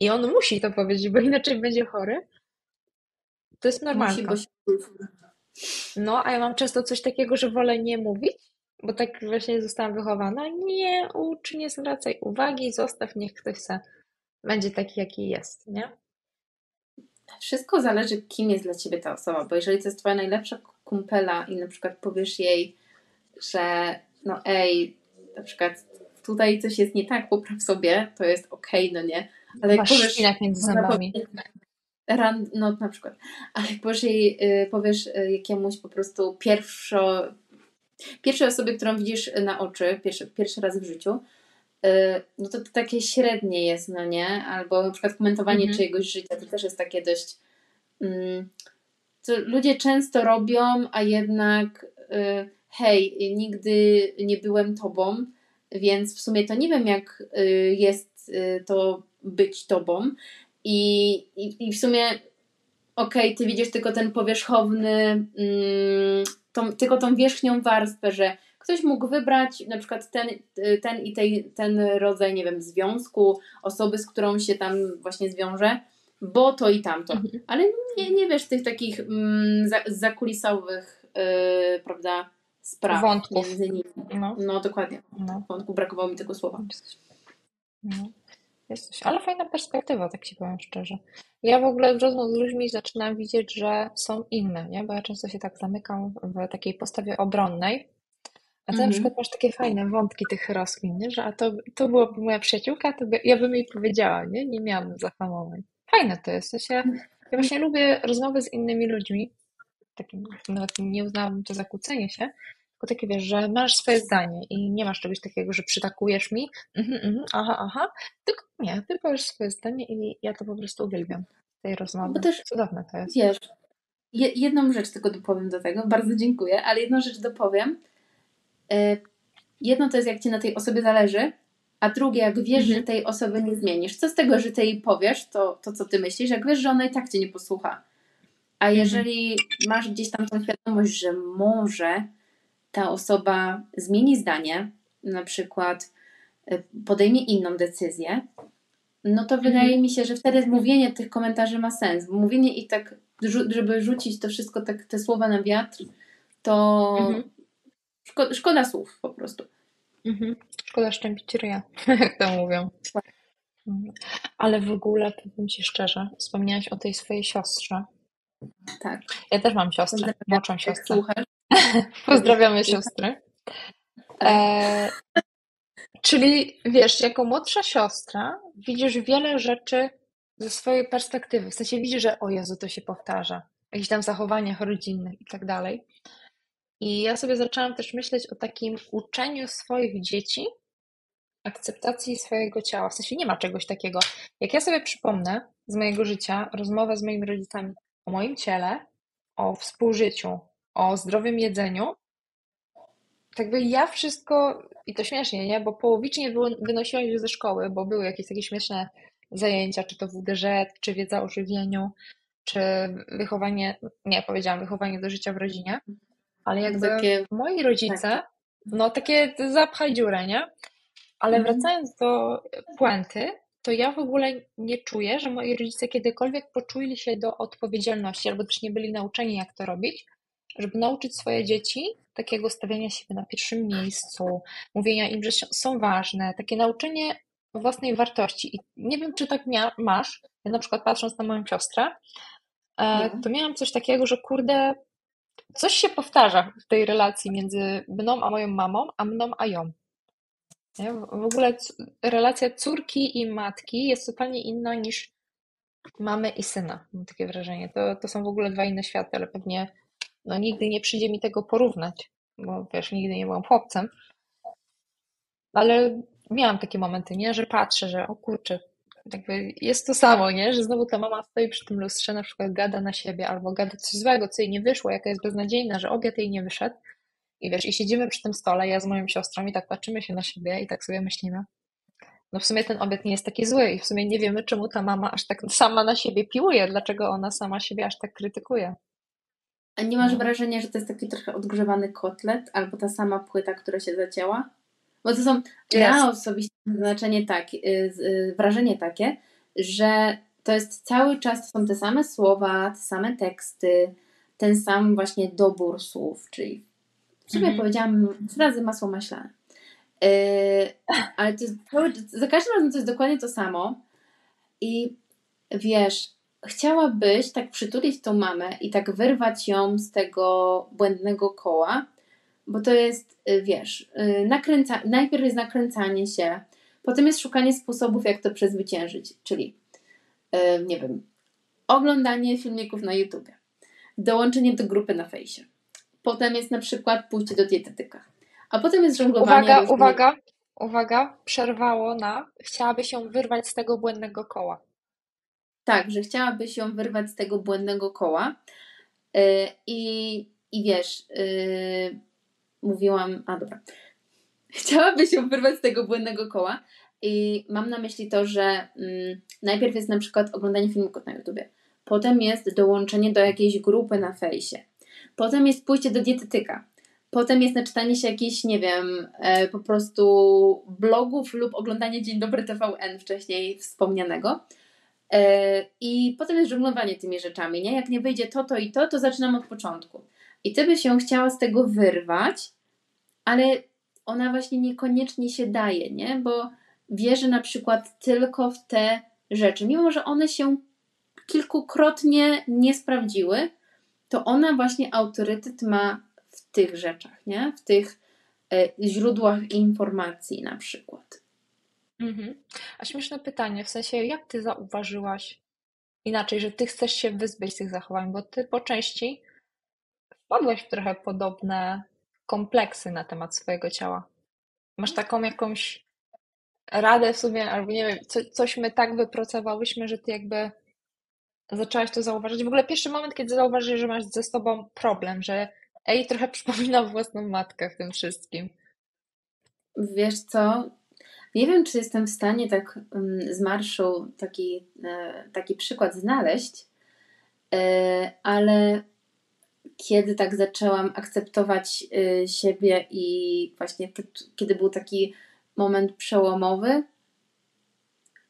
Speaker 1: i on musi to powiedzieć, bo inaczej będzie chory, to jest
Speaker 2: się
Speaker 1: No, a ja mam często coś takiego, że wolę nie mówić, bo tak właśnie zostałam wychowana. Nie ucz, nie zwracaj uwagi, zostaw, niech ktoś se będzie taki, jaki jest, nie?
Speaker 2: Wszystko zależy, kim jest dla ciebie ta osoba, bo jeżeli to jest twoja najlepsza kumpela i na przykład powiesz jej, że no ej, na przykład tutaj coś jest nie tak, popraw sobie, to jest okej, no nie? Ale jak
Speaker 1: Masz
Speaker 2: powiesz,
Speaker 1: między zębami.
Speaker 2: ran, no na przykład, ale jak powiesz jej, y, powiesz y, jakiemuś po prostu pierwszo, pierwszej osobie, którą widzisz na oczy, pierwszy, pierwszy raz w życiu, y, no to, to takie średnie jest, no nie? Albo na przykład komentowanie
Speaker 1: Mhm.
Speaker 2: czyjegoś życia, to też jest takie dość mm, co ludzie często robią, a jednak y, hej, nigdy nie byłem tobą, więc w sumie to nie wiem, jak y, jest y, to być tobą. I, i, i w sumie okej, ty widzisz tylko ten powierzchowny, mm, tą, tylko tą wierzchnią warstwę, że ktoś mógł wybrać na przykład ten, y, ten i tej, ten rodzaj, nie wiem, związku, osoby, z którą się tam właśnie zwiąże, bo to i tamto.
Speaker 1: Mhm.
Speaker 2: Ale nie, nie wiesz tych takich mm, za, zakulisowych, yy, prawda, spraw
Speaker 1: Wątków.
Speaker 2: między nimi.
Speaker 1: No,
Speaker 2: No dokładnie.
Speaker 1: no,
Speaker 2: Wątku brakowało mi tego słowa.
Speaker 1: no. Jest coś. Ale fajna perspektywa, tak ci powiem szczerze. Ja w ogóle w rozmowach z ludźmi zaczynam widzieć, że są inne, nie? Bo ja często się tak zamykam w takiej postawie obronnej. A ty na
Speaker 2: Mhm.
Speaker 1: przykład masz takie fajne wątki tych rozkmin, nie? Że a to, to byłaby moja przyjaciółka, to by, ja bym jej powiedziała, nie? Nie miałam zahamowań. Fajne to jest. W sensie, ja właśnie lubię rozmowy z innymi ludźmi. Takim, nawet nie uznałabym to za kłócenie się, tylko takie wiesz, że masz swoje zdanie i nie masz czegoś takiego, że przytakujesz mi, mhm, mhm, aha, aha, tylko nie, ty powiesz swoje zdanie i ja to po prostu uwielbiam, tej rozmowy.
Speaker 2: Bo też
Speaker 1: Cudowne to jest.
Speaker 2: Wiesz, je, jedną rzecz tylko dopowiem do tego, bardzo dziękuję, ale jedną rzecz dopowiem. E, jedno to jest, jak ci na tej osobie zależy, a drugie, jak wiesz,
Speaker 1: Mhm.
Speaker 2: że tej osoby nie zmienisz. Co z tego, że ty jej powiesz, to, to co ty myślisz, jak wiesz, że ona i tak cię nie posłucha. A
Speaker 1: Mhm.
Speaker 2: jeżeli masz gdzieś tam tą świadomość, że może ta osoba zmieni zdanie, na przykład e, podejmie inną decyzję, no to
Speaker 1: Mhm.
Speaker 2: wydaje mi się, że wtedy mówienie tych komentarzy ma sens. Mówienie ich tak, żeby rzucić to wszystko, tak, te słowa na wiatr, to
Speaker 1: Mhm.
Speaker 2: szko- szkoda słów po prostu.
Speaker 1: Mhm. Szkoda szczępić ryja, jak to mówią. Mhm. Ale w ogóle, powiem Ci szczerze, wspomniałaś o tej swojej siostrze.
Speaker 2: Tak.
Speaker 1: Ja też mam siostrę,
Speaker 2: Jak
Speaker 1: siostrę.
Speaker 2: słuchasz.
Speaker 1: Pozdrawiamy siostry. E, czyli wiesz, jako młodsza siostra widzisz wiele rzeczy ze swojej perspektywy. W sensie widzisz, że o Jezu, to się powtarza. W jakichś tam zachowaniach rodzinnych i tak dalej. I ja sobie zaczęłam też myśleć o takim uczeniu swoich dzieci akceptacji swojego ciała. W sensie nie ma czegoś takiego. Jak ja sobie przypomnę z mojego życia rozmowę z moimi rodzicami o moim ciele, o współżyciu, o zdrowym jedzeniu, tak by ja wszystko, i to śmiesznie, nie? Bo połowicznie wy- wynosiłam się ze szkoły, bo były jakieś takie śmieszne zajęcia, czy to WDŻ, czy wiedza o żywieniu, czy wychowanie, nie powiedziałam wychowanie do życia w rodzinie, ale jakby takie, moi rodzice, tak. no takie zapchaj dziurę, nie? Ale mhm. wracając do puenty, to ja w ogóle nie czuję, że moi rodzice kiedykolwiek poczuli się do odpowiedzialności, albo też nie byli nauczeni, jak to robić, żeby nauczyć swoje dzieci takiego stawiania siebie na pierwszym miejscu, mówienia im, że są ważne, takie nauczenie własnej wartości. I nie wiem, czy tak masz, ja na przykład patrząc na moją siostrę, mhm. to miałam coś takiego, że kurde, coś się powtarza w tej relacji między mną a moją mamą, a mną a ją. Nie? W ogóle relacja córki i matki jest zupełnie inna niż mamy i syna. Mam takie wrażenie. To, to są w ogóle dwa inne światy, ale pewnie no, nigdy nie przyjdzie mi tego porównać, bo wiesz, nigdy nie byłam chłopcem. Ale miałam takie momenty, nie, że patrzę, że o kurczę, jakby jest to samo, nie, że znowu ta mama stoi przy tym lustrze, na przykład gada na siebie, albo gada coś złego, co jej nie wyszło, jaka jest beznadziejna, że obiad jej nie wyszedł. I wiesz, i siedzimy przy tym stole, ja z moją siostrą i tak patrzymy się na siebie i tak sobie myślimy, no w sumie ten obiad nie jest taki zły i w sumie nie wiemy, czemu ta mama aż tak sama na siebie piłuje, dlaczego ona sama siebie aż tak krytykuje.
Speaker 2: A nie masz no. wrażenia, że to jest taki trochę odgrzewany kotlet albo ta sama płyta, która się zacięła? Bo to są, ja osobiście mam znaczenie tak, y, y, wrażenie takie, że to jest cały czas, to są te same słowa, te same teksty, ten sam właśnie dobór słów, czyli w sumie mhm. powiedziałam razy masło maślane. Yy, ale to jest za każdym razem to jest dokładnie to samo i wiesz, chciałabyś tak przytulić tą mamę i tak wyrwać ją z tego błędnego koła, bo to jest, y, wiesz, y, nakręca, najpierw jest nakręcanie się, potem jest szukanie sposobów, jak to przezwyciężyć, czyli, y, nie wiem, oglądanie filmików na YouTube, dołączenie do grupy na fejsie, potem jest na przykład pójście do dietetyka, a potem jest żonglowanie.
Speaker 1: Uwaga, różnych... uwaga, uwaga, przerwało na, chciałaby się wyrwać z tego błędnego koła.
Speaker 2: Tak, że chciałaby się wyrwać z tego błędnego koła. I, i wiesz, mówiłam, a dobra, chciałaby się wyrwać z tego błędnego koła i mam na myśli to, że mm, najpierw jest na przykład oglądanie filmików na YouTubie, potem jest dołączenie do jakiejś grupy na fejsie, potem jest pójście do dietetyka, potem jest naczytanie się jakichś, nie wiem, e, po prostu blogów lub oglądanie Dzień Dobry TVN wcześniej wspomnianego. E, I potem jest żonglowanie tymi rzeczami, nie? Jak nie wyjdzie to, to i to, to zaczynam od początku. I ty byś się chciała z tego wyrwać, ale ona właśnie niekoniecznie się daje, nie? Bo wierzy na przykład tylko w te rzeczy, mimo że one się kilkukrotnie nie sprawdziły, to ona właśnie autorytet ma w tych rzeczach, nie? W tych e, źródłach informacji na przykład.
Speaker 1: Mhm. A śmieszne pytanie, w sensie jak ty zauważyłaś inaczej, że ty chcesz się wyzbyć tych zachowań, bo ty po części wpadłaś w trochę podobne kompleksy na temat swojego ciała. Masz taką jakąś radę w sumie, albo nie wiem, co, coś my tak wypracowałyśmy, że ty jakby zaczęłaś to zauważyć. W ogóle pierwszy moment, kiedy zauważysz, że masz ze sobą problem, że ej, trochę przypomina własną matkę w tym wszystkim.
Speaker 2: Wiesz co? Nie wiem, czy jestem w stanie tak um, z marszu taki, e, taki przykład znaleźć, e, ale kiedy tak zaczęłam akceptować y, siebie i właśnie kiedy był taki moment przełomowy,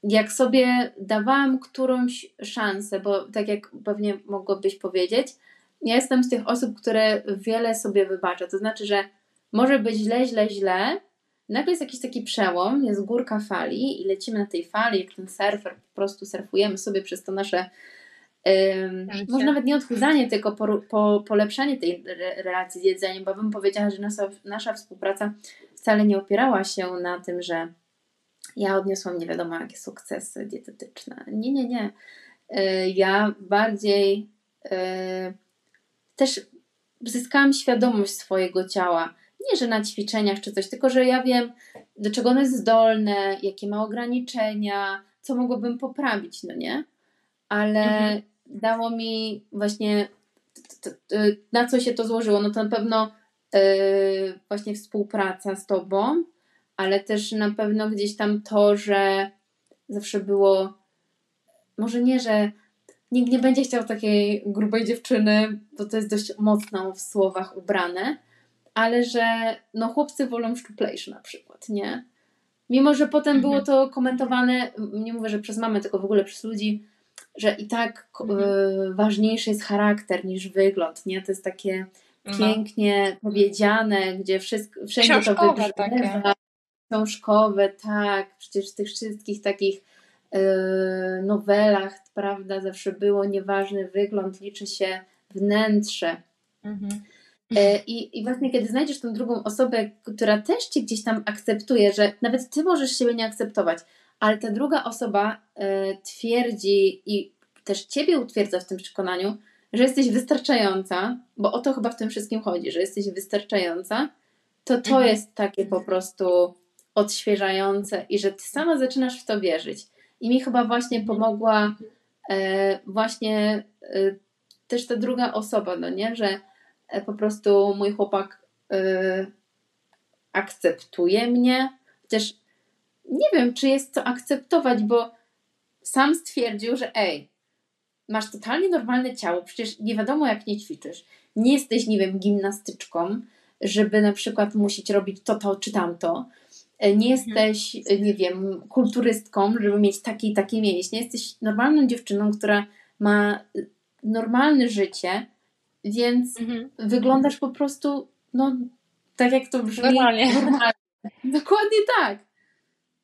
Speaker 2: jak sobie dawałam którąś szansę, bo tak jak pewnie mogłabyś powiedzieć, ja jestem z tych osób, które wiele sobie wybacza. To znaczy, że może być źle, źle, źle. Nagle jest jakiś taki przełom, jest górka fali i lecimy na tej fali, jak ten surfer, po prostu surfujemy sobie przez to nasze może nawet nie odchudzanie, tylko po, po, polepszanie tej relacji z jedzeniem, bo bym powiedziała, że nasza, nasza współpraca wcale nie opierała się na tym, że ja odniosłam nie wiadomo jakie sukcesy dietetyczne. Nie, nie, nie. E, ja bardziej e, też zyskałam świadomość swojego ciała. Nie, że na ćwiczeniach czy coś, tylko że ja wiem, do czego ono jest zdolne, jakie ma ograniczenia, co mogłabym poprawić, no nie? Ale mhm dało mi właśnie na co się to złożyło? No to na pewno yy, właśnie współpraca z Tobą, ale też na pewno gdzieś tam to, że zawsze było może nie, że nikt nie będzie chciał takiej grubej dziewczyny, bo to jest dość mocno w słowach ubrane, ale że no chłopcy wolą szczuplejsze na przykład, nie? Mimo, że potem mhm. było to komentowane, nie mówię, że przez mamę, tylko w ogóle przez ludzi, że i tak mhm. y, ważniejszy jest charakter niż wygląd, nie? To jest takie no. pięknie powiedziane, gdzie wszystko, wszędzie książkowe to wybrzmiewa. Książkowe, tak. Przecież w tych wszystkich takich y, nowelach, prawda, zawsze było nieważny wygląd, liczy się wnętrze. Mhm. E, I, I właśnie kiedy znajdziesz tą drugą osobę, która też cię gdzieś tam akceptuje, że nawet ty możesz siebie nie akceptować, ale ta druga osoba e, twierdzi i też ciebie utwierdza w tym przekonaniu, że jesteś wystarczająca, bo o to chyba w tym wszystkim chodzi, że jesteś wystarczająca, to to mhm. jest takie po prostu odświeżające i że ty sama zaczynasz w to wierzyć. I mi chyba właśnie mhm. pomogła e, właśnie e, też ta druga osoba, no nie, że po prostu mój chłopak y, akceptuje mnie. Chociaż nie wiem, czy jest co akceptować, bo sam stwierdził, że ej, masz totalnie normalne ciało, przecież nie wiadomo jak nie ćwiczysz. Nie jesteś, nie wiem, gimnastyczką, żeby na przykład musieć robić to, to czy tamto. E, nie mhm. jesteś, nie wiem, kulturystką, żeby mieć takie i takie mięśnie. Jesteś normalną dziewczyną, która ma normalne życie, więc mhm. wyglądasz po prostu, no, tak jak to brzmi. Normalnie. normalnie. Dokładnie tak.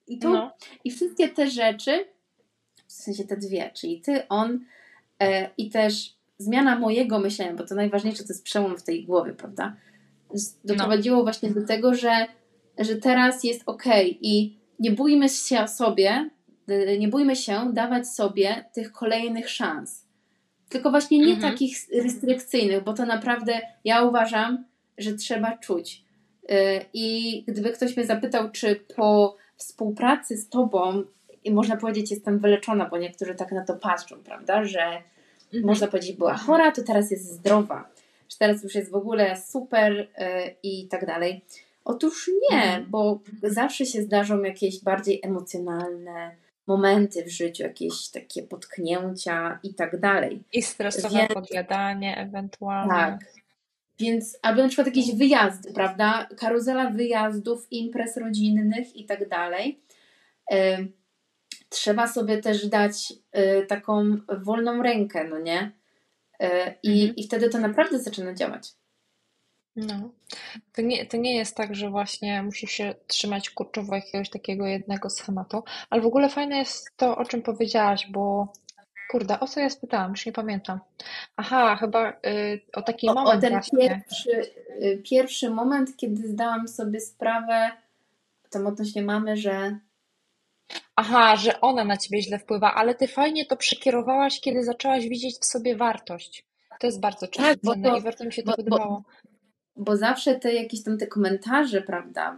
Speaker 2: I, to, no. I wszystkie te rzeczy, w sensie te dwie, czyli ty, on e, i też zmiana mojego myślenia, bo to najważniejsze to jest przełom w tej głowie, prawda? Doprowadziło no. właśnie do tego, że, że teraz jest ok i nie bójmy się sobie, nie bójmy się dawać sobie tych kolejnych szans tylko właśnie nie mhm. takich restrykcyjnych, bo to naprawdę ja uważam, że trzeba czuć. Y, I gdyby ktoś mnie zapytał, czy po współpracy z tobą, i można powiedzieć, jestem wyleczona, bo niektórzy tak na to patrzą, prawda, że mhm. można powiedzieć, była chora, to teraz jest zdrowa, że teraz już jest w ogóle super y, i tak dalej. Otóż nie, mhm. bo zawsze się zdarzą jakieś bardziej emocjonalne, momenty w życiu, jakieś takie potknięcia i tak dalej.
Speaker 1: I stresowe Więc, podjadanie ewentualnie. Tak.
Speaker 2: Więc albo na przykład jakieś wyjazdy, prawda? Karuzela wyjazdów, imprez rodzinnych i tak dalej. Trzeba sobie też dać y, taką wolną rękę, no nie? Y, I, mhm. I wtedy to naprawdę zaczyna działać.
Speaker 1: No. To nie, to nie jest tak, że właśnie musisz się trzymać kurczowo jakiegoś takiego jednego schematu, ale w ogóle fajne jest to, o czym powiedziałaś, bo kurde, o co ja spytałam, już nie pamiętam. Aha, chyba y, o taki o, moment
Speaker 2: o ten właśnie. Pierwszy, y, pierwszy moment, kiedy zdałam sobie sprawę, tam odnośnie mamy, że
Speaker 1: Aha, że ona na ciebie źle wpływa, ale ty fajnie to przekierowałaś, kiedy zaczęłaś widzieć w sobie wartość. To jest bardzo tak, cenne i bardzo mi się to bo, podobało.
Speaker 2: Bo, bo zawsze te jakieś tam te komentarze, prawda,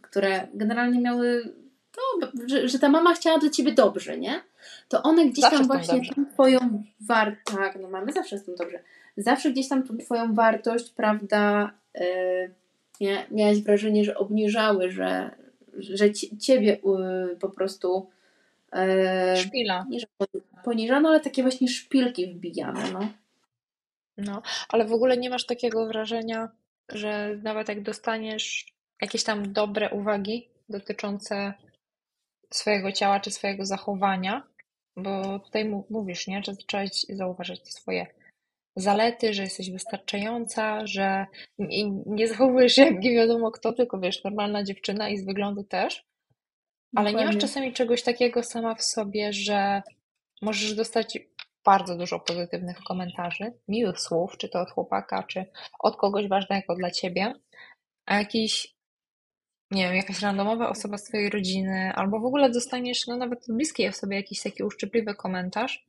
Speaker 2: które generalnie miały to, że, że ta mama chciała dla ciebie dobrze, nie? To one gdzieś zawsze tam właśnie tą twoją wartość, tak, no mamy zawsze z tym dobrze, zawsze gdzieś tam tą twoją wartość, prawda, yy, miałaś wrażenie, że obniżały, że, że ciebie yy, po prostu
Speaker 1: yy, Szpila.
Speaker 2: Nie, że poniżano, ale takie właśnie szpilki wbijane, no.
Speaker 1: No, ale w ogóle nie masz takiego wrażenia, że nawet jak dostaniesz jakieś tam dobre uwagi dotyczące swojego ciała czy swojego zachowania, bo tutaj mówisz, nie, że zaczęłaś zauważać te swoje zalety, że jesteś wystarczająca, że nie zachowujesz się jak nie wiadomo kto, tylko wiesz, normalna dziewczyna i z wyglądu też, ale Dokładnie. nie masz czasami czegoś takiego sama w sobie, że możesz dostać bardzo dużo pozytywnych komentarzy, miłych słów, czy to od chłopaka, czy od kogoś ważnego dla ciebie, a jakiś, nie wiem, jakaś randomowa osoba z twojej rodziny, albo w ogóle dostaniesz, no nawet bliskiej osobie jakiś taki uszczypliwy komentarz,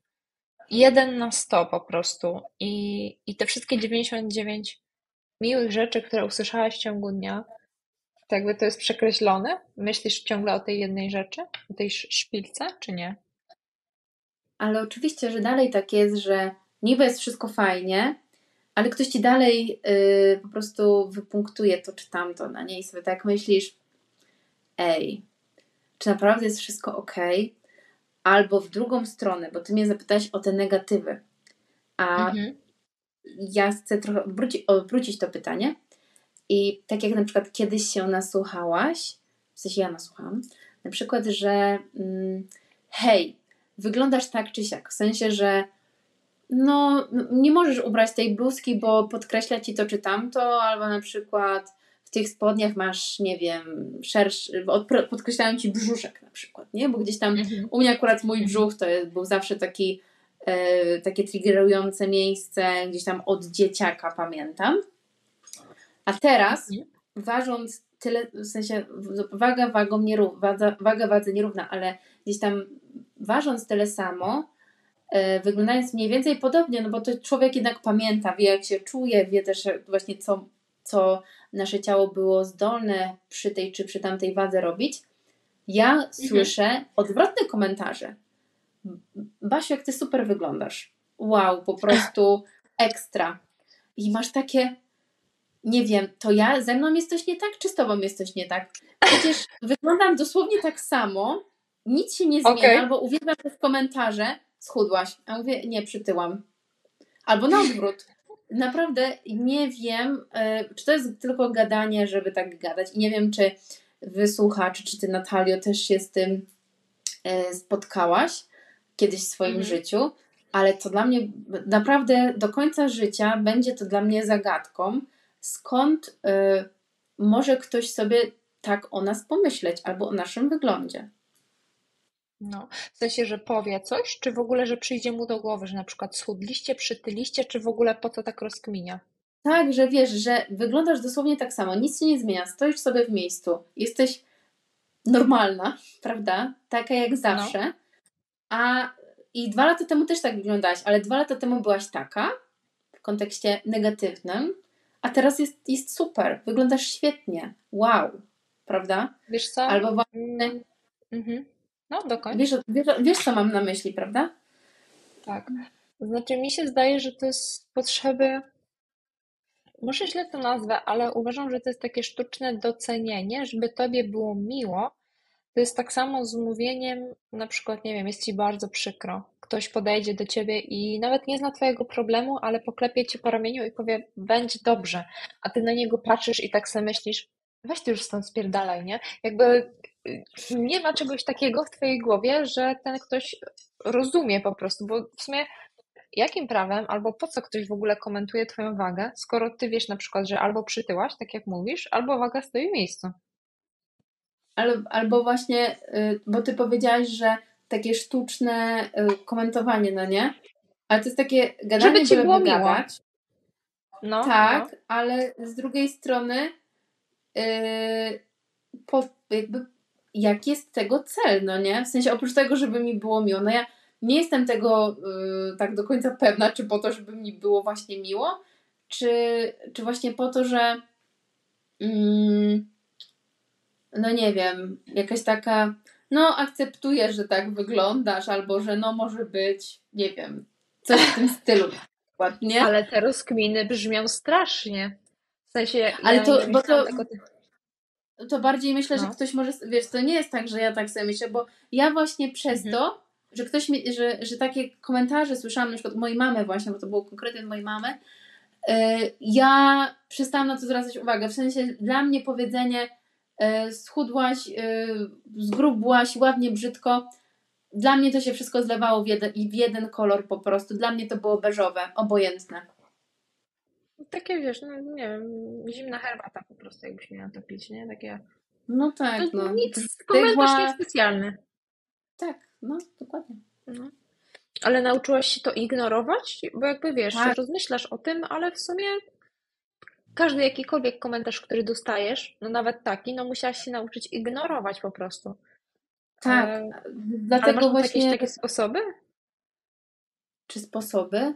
Speaker 1: jeden na sto po prostu i, i te wszystkie 99 miłych rzeczy, które usłyszałaś w ciągu dnia, to jakby to jest przekreślone? Myślisz ciągle o tej jednej rzeczy, o tej szpilce, czy nie?
Speaker 2: Ale oczywiście, że dalej tak jest, że niby jest wszystko fajnie, ale ktoś ci dalej yy, po prostu wypunktuje to czy tamto na niej sobie tak myślisz, ej, czy naprawdę jest wszystko ok? albo w drugą stronę, bo ty mnie zapytałeś o te negatywy. A mhm. ja chcę trochę odwrócić, odwrócić to pytanie. I tak jak na przykład kiedyś się nasłuchałaś, w sensie ja nasłuchałam, na przykład, że mm, hej, wyglądasz tak czy siak, w sensie, że no, nie możesz ubrać tej bluzki, bo podkreśla ci to czy tamto, albo na przykład w tych spodniach masz, nie wiem, szerszy, podkreślają ci brzuszek na przykład, nie? Bo gdzieś tam, mhm. u mnie akurat mój brzuch to jest, był zawsze taki, e, takie triggerujące miejsce, gdzieś tam od dzieciaka pamiętam. A teraz, mhm. ważąc tyle, w sensie waga wagą nierówna, waga wadze nierówna, ale gdzieś tam ważąc tyle samo, e, wyglądając mniej więcej podobnie, no bo to człowiek jednak pamięta, wie jak się czuje, wie też właśnie co, co nasze ciało było zdolne przy tej czy przy tamtej wadze robić. Ja mhm. słyszę odwrotne komentarze. Basiu, jak ty super wyglądasz. Wow, po prostu ekstra. I masz takie, nie wiem, to ja, ze mną jest coś nie tak, czy z tobą jest coś nie tak? Przecież wyglądam dosłownie tak samo, nic się nie zmienia, okay. albo uwielbiam te komentarze, schudłaś. A mówię, nie, przytyłam. Albo na odwrót. Naprawdę nie wiem, e, czy to jest tylko gadanie, żeby tak gadać. I nie wiem, czy wysłuchaczy, czy ty, Natalio, też się z tym e, spotkałaś kiedyś w swoim mhm. życiu, ale to dla mnie naprawdę do końca życia będzie to dla mnie zagadką, skąd y, może ktoś sobie tak o nas pomyśleć albo o naszym wyglądzie.
Speaker 1: No, w sensie, że powie coś, czy w ogóle, że przyjdzie mu do głowy, że na przykład schudliście, przytyliście, czy w ogóle po co tak rozkminia?
Speaker 2: Tak, że wiesz, że wyglądasz dosłownie tak samo, nic się nie zmienia, stoisz sobie w miejscu, jesteś normalna, prawda? Taka jak zawsze. No. A i dwa lata temu też tak wyglądałaś, ale dwa lata temu byłaś taka w kontekście negatywnym, a teraz jest, jest super, wyglądasz świetnie, wow, prawda?
Speaker 1: Wiesz co?
Speaker 2: Albo właśnie...
Speaker 1: Mhm. No, dokładnie.
Speaker 2: Wiesz, wiesz, wiesz, co mam na myśli, prawda?
Speaker 1: Tak. Znaczy, mi się zdaje, że to jest potrzeby. Może źle to nazwę, ale uważam, że to jest takie sztuczne docenienie, żeby tobie było miło. To jest tak samo z mówieniem, na przykład, nie wiem, jest ci bardzo przykro. Ktoś podejdzie do ciebie i nawet nie zna twojego problemu, ale poklepie cię po ramieniu i powie, będzie dobrze. A ty na niego patrzysz i tak sobie myślisz, weź ty już stąd spierdalaj, nie? Jakby nie ma czegoś takiego w twojej głowie, że ten ktoś rozumie po prostu, bo w sumie jakim prawem albo po co ktoś w ogóle komentuje twoją wagę, skoro ty wiesz na przykład, że albo przytyłaś, tak jak mówisz, albo waga stoi w miejscu.
Speaker 2: Albo, albo właśnie, y, bo ty powiedziałaś, że takie sztuczne y, komentowanie, no nie? Ale to jest takie gadanie, żeby, ci było wygadać. No, tak, no. ale z drugiej strony yy, po, jakby jaki jest tego cel, no nie? W sensie oprócz tego, żeby mi było miło, no ja nie jestem tego yy, tak do końca pewna, czy po to, żeby mi było właśnie miło, czy, czy właśnie po to, że yy, no nie wiem, jakaś taka no akceptuję, że tak wyglądasz, albo że no może być, nie wiem, coś w tym stylu. Ładnie.
Speaker 1: Ale te rozkminy brzmią strasznie. W sensie.
Speaker 2: Ale ja to, bo to, tego to bardziej myślę, no. że ktoś może, wiesz, to nie jest tak, że ja tak sobie myślę, bo ja właśnie przez mhm. to, że ktoś mi, że, że takie komentarze słyszałam na przykład od mojej mamy właśnie, bo to było konkretnie od mojej mamy, yy, ja przestałam na to zwracać uwagę. W sensie dla mnie powiedzenie yy, schudłaś, yy, zgrubłaś, ładnie, brzydko, dla mnie to się wszystko zlewało w jeden, w jeden kolor po prostu. Dla mnie to było beżowe, obojętne.
Speaker 1: Takie wiesz, no nie wiem, zimna herbata po prostu, jakbyś miała to pić, nie? Takie.
Speaker 2: No tak, to no.
Speaker 1: Nic, komentarz niespecjalny.
Speaker 2: Tak, no, dokładnie. No.
Speaker 1: Ale nauczyłaś się to ignorować? Bo jakby wiesz, tak. rozmyślasz o tym, ale w sumie każdy jakikolwiek komentarz, który dostajesz, no nawet taki, no musiałaś się nauczyć ignorować po prostu.
Speaker 2: Tak, e, dlatego ale
Speaker 1: masz
Speaker 2: właśnie...
Speaker 1: jakieś takie sposoby?
Speaker 2: Czy sposoby?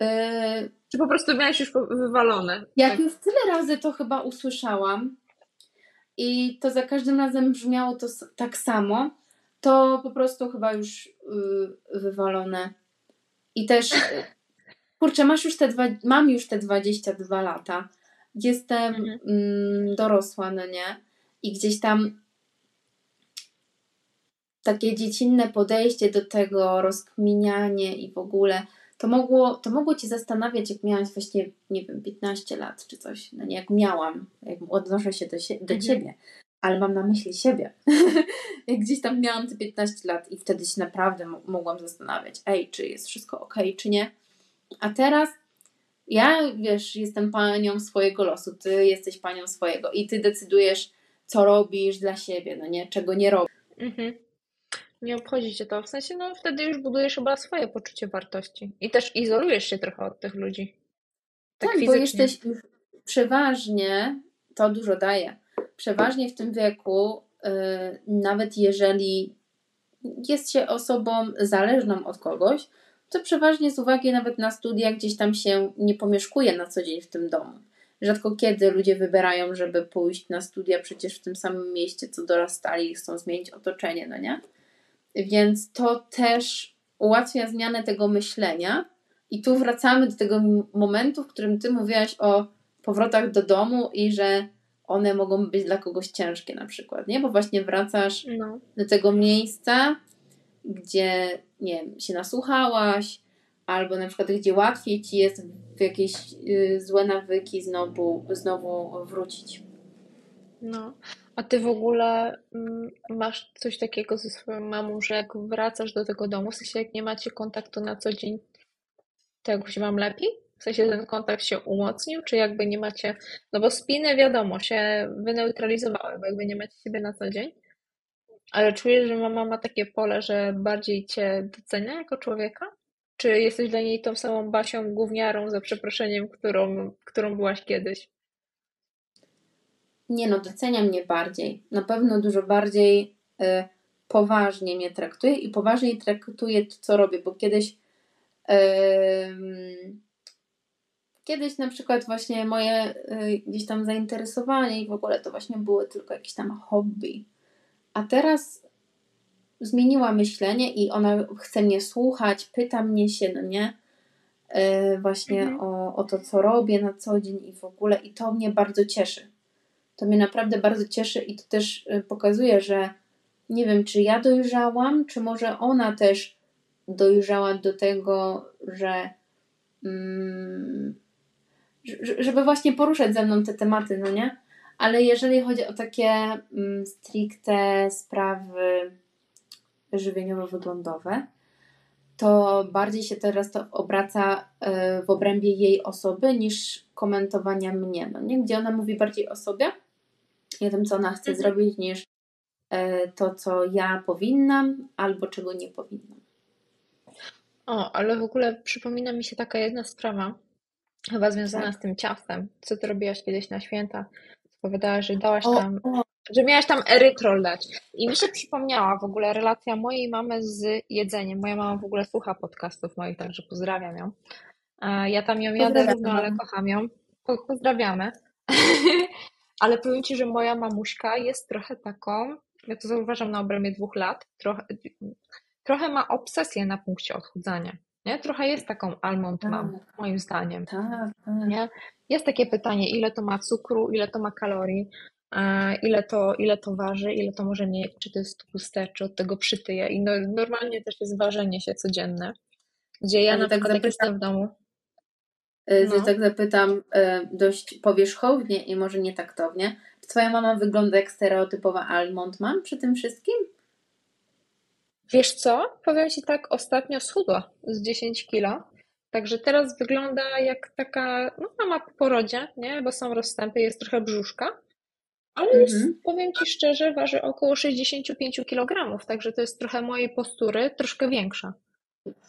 Speaker 1: Yy, Czy po prostu miałeś już wywalone?
Speaker 2: Jak tak. już tyle razy to chyba usłyszałam i to za każdym razem brzmiało to tak samo, to po prostu chyba już yy, wywalone. I też, kurczę, masz już te dwa, mam już te 22 lata. Jestem mhm. mm, dorosła, no nie? I gdzieś tam takie dziecinne podejście do tego, rozkminianie i w ogóle, to mogło, to mogło Cię zastanawiać, jak miałaś właśnie, nie wiem, 15 lat czy coś, no nie, jak miałam, jak odnoszę się do, do mhm. Ciebie, ale mam na myśli siebie. jak gdzieś tam miałam te 15 lat i wtedy się naprawdę mogłam zastanawiać, ej, czy jest wszystko ok, czy nie. A teraz ja, wiesz, jestem panią swojego losu, ty jesteś panią swojego i ty decydujesz, co robisz dla siebie, no nie, czego nie robisz. Mhm.
Speaker 1: Nie obchodzi cię to. W sensie, no wtedy już budujesz chyba swoje poczucie wartości. I też izolujesz się trochę od tych ludzi.
Speaker 2: Tak, tak bo jesteś przeważnie, to dużo daje, przeważnie w tym wieku, yy, nawet jeżeli jest się osobą zależną od kogoś, to przeważnie z uwagi nawet na studia gdzieś tam się nie pomieszkuje na co dzień w tym domu. Rzadko kiedy ludzie wybierają, żeby pójść na studia przecież w tym samym mieście, co dorastali i chcą zmienić otoczenie, no nie? Więc to też ułatwia zmianę tego myślenia. I tu wracamy do tego momentu, w którym ty mówiłaś o powrotach do domu i że one mogą być dla kogoś ciężkie na przykład, nie? Bo właśnie wracasz no. do tego miejsca, gdzie, nie wiem, się nasłuchałaś, albo na przykład gdzie łatwiej ci jest w jakieś y, złe nawyki znowu, znowu wrócić.
Speaker 1: No, a ty w ogóle mm, masz coś takiego ze swoją mamą, że jak wracasz do tego domu, w sensie jak nie macie kontaktu na co dzień, to jakoś wam lepiej? W sensie ten kontakt się umocnił, czy jakby nie macie, no bo spiny wiadomo, się wyneutralizowały, bo jakby nie macie siebie na co dzień, ale czujesz, że mama ma takie pole, że bardziej cię docenia jako człowieka? Czy jesteś dla niej tą samą Basią gówniarą, za przeproszeniem, którą, którą byłaś kiedyś?
Speaker 2: Nie no, docenia mnie bardziej. Na pewno dużo bardziej y, poważnie mnie traktuje i poważniej traktuje to, co robię, bo kiedyś y, kiedyś na przykład właśnie moje y, gdzieś tam zainteresowanie i w ogóle to właśnie było tylko jakieś tam hobby. A teraz zmieniła myślenie i ona chce mnie słuchać, pyta mnie się, no nie? Yy, właśnie mhm. o, o to, co robię na co dzień i w ogóle, i to mnie bardzo cieszy. To mnie naprawdę bardzo cieszy i to też e, pokazuje, że nie wiem, czy ja dojrzałam, czy może ona też dojrzała do tego, że mm, żeby właśnie poruszać ze mną te tematy, no nie? Ale jeżeli chodzi o takie mm, stricte sprawy żywieniowo-wyglądowe, to bardziej się teraz to obraca e, w obrębie jej osoby niż komentowania mnie, no nie? Gdzie ona mówi bardziej o sobie o tym, co ona chce mhm. zrobić, niż e, to, co ja powinnam albo czego nie powinnam.
Speaker 1: O, ale w ogóle przypomina mi się taka jedna sprawa, chyba związana tak. z tym ciastem. Co ty robiłaś kiedyś na święta? Powiedziałaś, że dałaś o, tam o że miałaś tam erytrol dać. I mi się przypomniała w ogóle relacja mojej mamy z jedzeniem. Moja mama w ogóle słucha podcastów moich, także pozdrawiam ją. Ja tam ją jadę równo, ale kocham ją. Pozdrawiamy. ale powiem Ci, że moja mamuśka jest trochę taką, ja to zauważam na obrębie dwóch lat, trochę, trochę ma obsesję na punkcie odchudzania. Nie? Trochę jest taką almond mam, tak. moim zdaniem. Tak, tak. Nie? Jest takie pytanie, ile to ma cukru, ile to ma kalorii ile to, ile to waży, ile to może mieć, czy to jest tłuste, czy od tego przytyje. I no, normalnie też jest ważenie się codzienne, gdzie ja na tak przykład jestem w domu.
Speaker 2: E, no. tak zapytam e, dość powierzchownie i może nie taktownie. Czy twoja mama wygląda jak stereotypowa almond mam przy tym wszystkim?
Speaker 1: Wiesz co? Powiem Ci tak, ostatnio schudła z 10 kilo. Także teraz wygląda jak taka, no mama po porodzie, nie? Bo są rozstępy, jest trochę brzuszka. Ale mhm. powiem Ci szczerze, waży około 65 kg, także to jest trochę mojej postury, troszkę większa.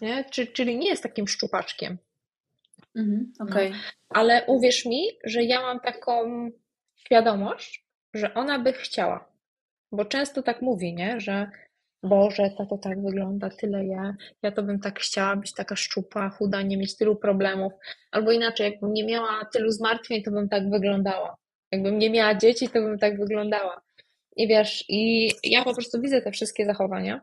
Speaker 1: Nie? Czyli nie jest takim szczupaczkiem. Mhm, okay. no. Ale uwierz mi, że ja mam taką świadomość, że ona by chciała. Bo często tak mówi, nie? że Boże, to to tak wygląda, tyle ja, ja to bym tak chciała być taka szczupa, chuda, nie mieć tylu problemów. Albo inaczej, jakbym nie miała tylu zmartwień, to bym tak wyglądała. Jakbym nie miała dzieci, to bym tak wyglądała. I wiesz, i ja po prostu widzę te wszystkie zachowania.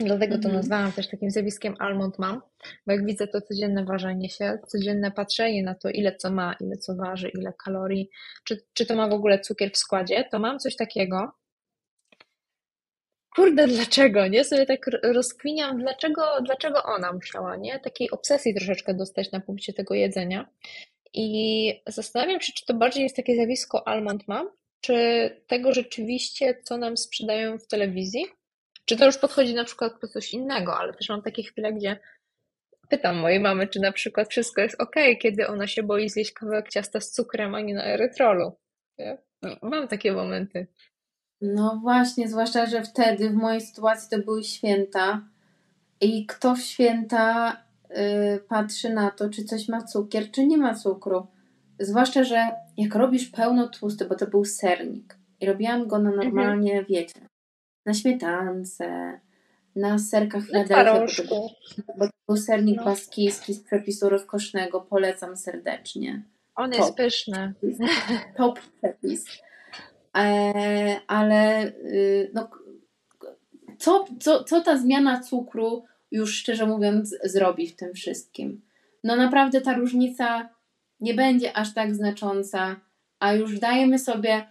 Speaker 1: Dlatego to mhm. nazwałam też takim zjawiskiem almond mam, bo jak widzę to codzienne ważenie się, codzienne patrzenie na to, ile co ma, ile co waży, ile kalorii, czy, czy to ma w ogóle cukier w składzie, to mam coś takiego, kurde, dlaczego, nie? Sobie tak rozkwiniam, dlaczego, dlaczego ona musiała, nie? Takiej obsesji troszeczkę dostać na punkcie tego jedzenia. I zastanawiam się, czy to bardziej jest takie zjawisko Almond Mom, czy tego rzeczywiście, co nam sprzedają w telewizji, czy to już podchodzi na przykład po coś innego, ale też mam takie chwile, gdzie pytam mojej mamy, czy na przykład wszystko jest ok, kiedy ona się boi zjeść kawałek ciasta z cukrem, a nie na erytrolu. Mam takie momenty.
Speaker 2: No właśnie, zwłaszcza, że wtedy w mojej sytuacji to były święta i kto w święta y, patrzy na to, czy coś ma cukier, czy nie ma cukru. Zwłaszcza, że jak robisz pełno tłusty, bo to był sernik i robiłam go na mhm. normalnie, mhm. wiecie, na śmietance, na serkach Filadelfia, bo, bo to był sernik no. baskijski z przepisu rozkosznego, polecam serdecznie.
Speaker 1: On Top. jest pyszny.
Speaker 2: Top przepis. E, ale y, no, co, co, co ta zmiana cukru już szczerze mówiąc zrobi w tym wszystkim? No naprawdę ta różnica nie będzie aż tak znacząca, a już dajemy sobie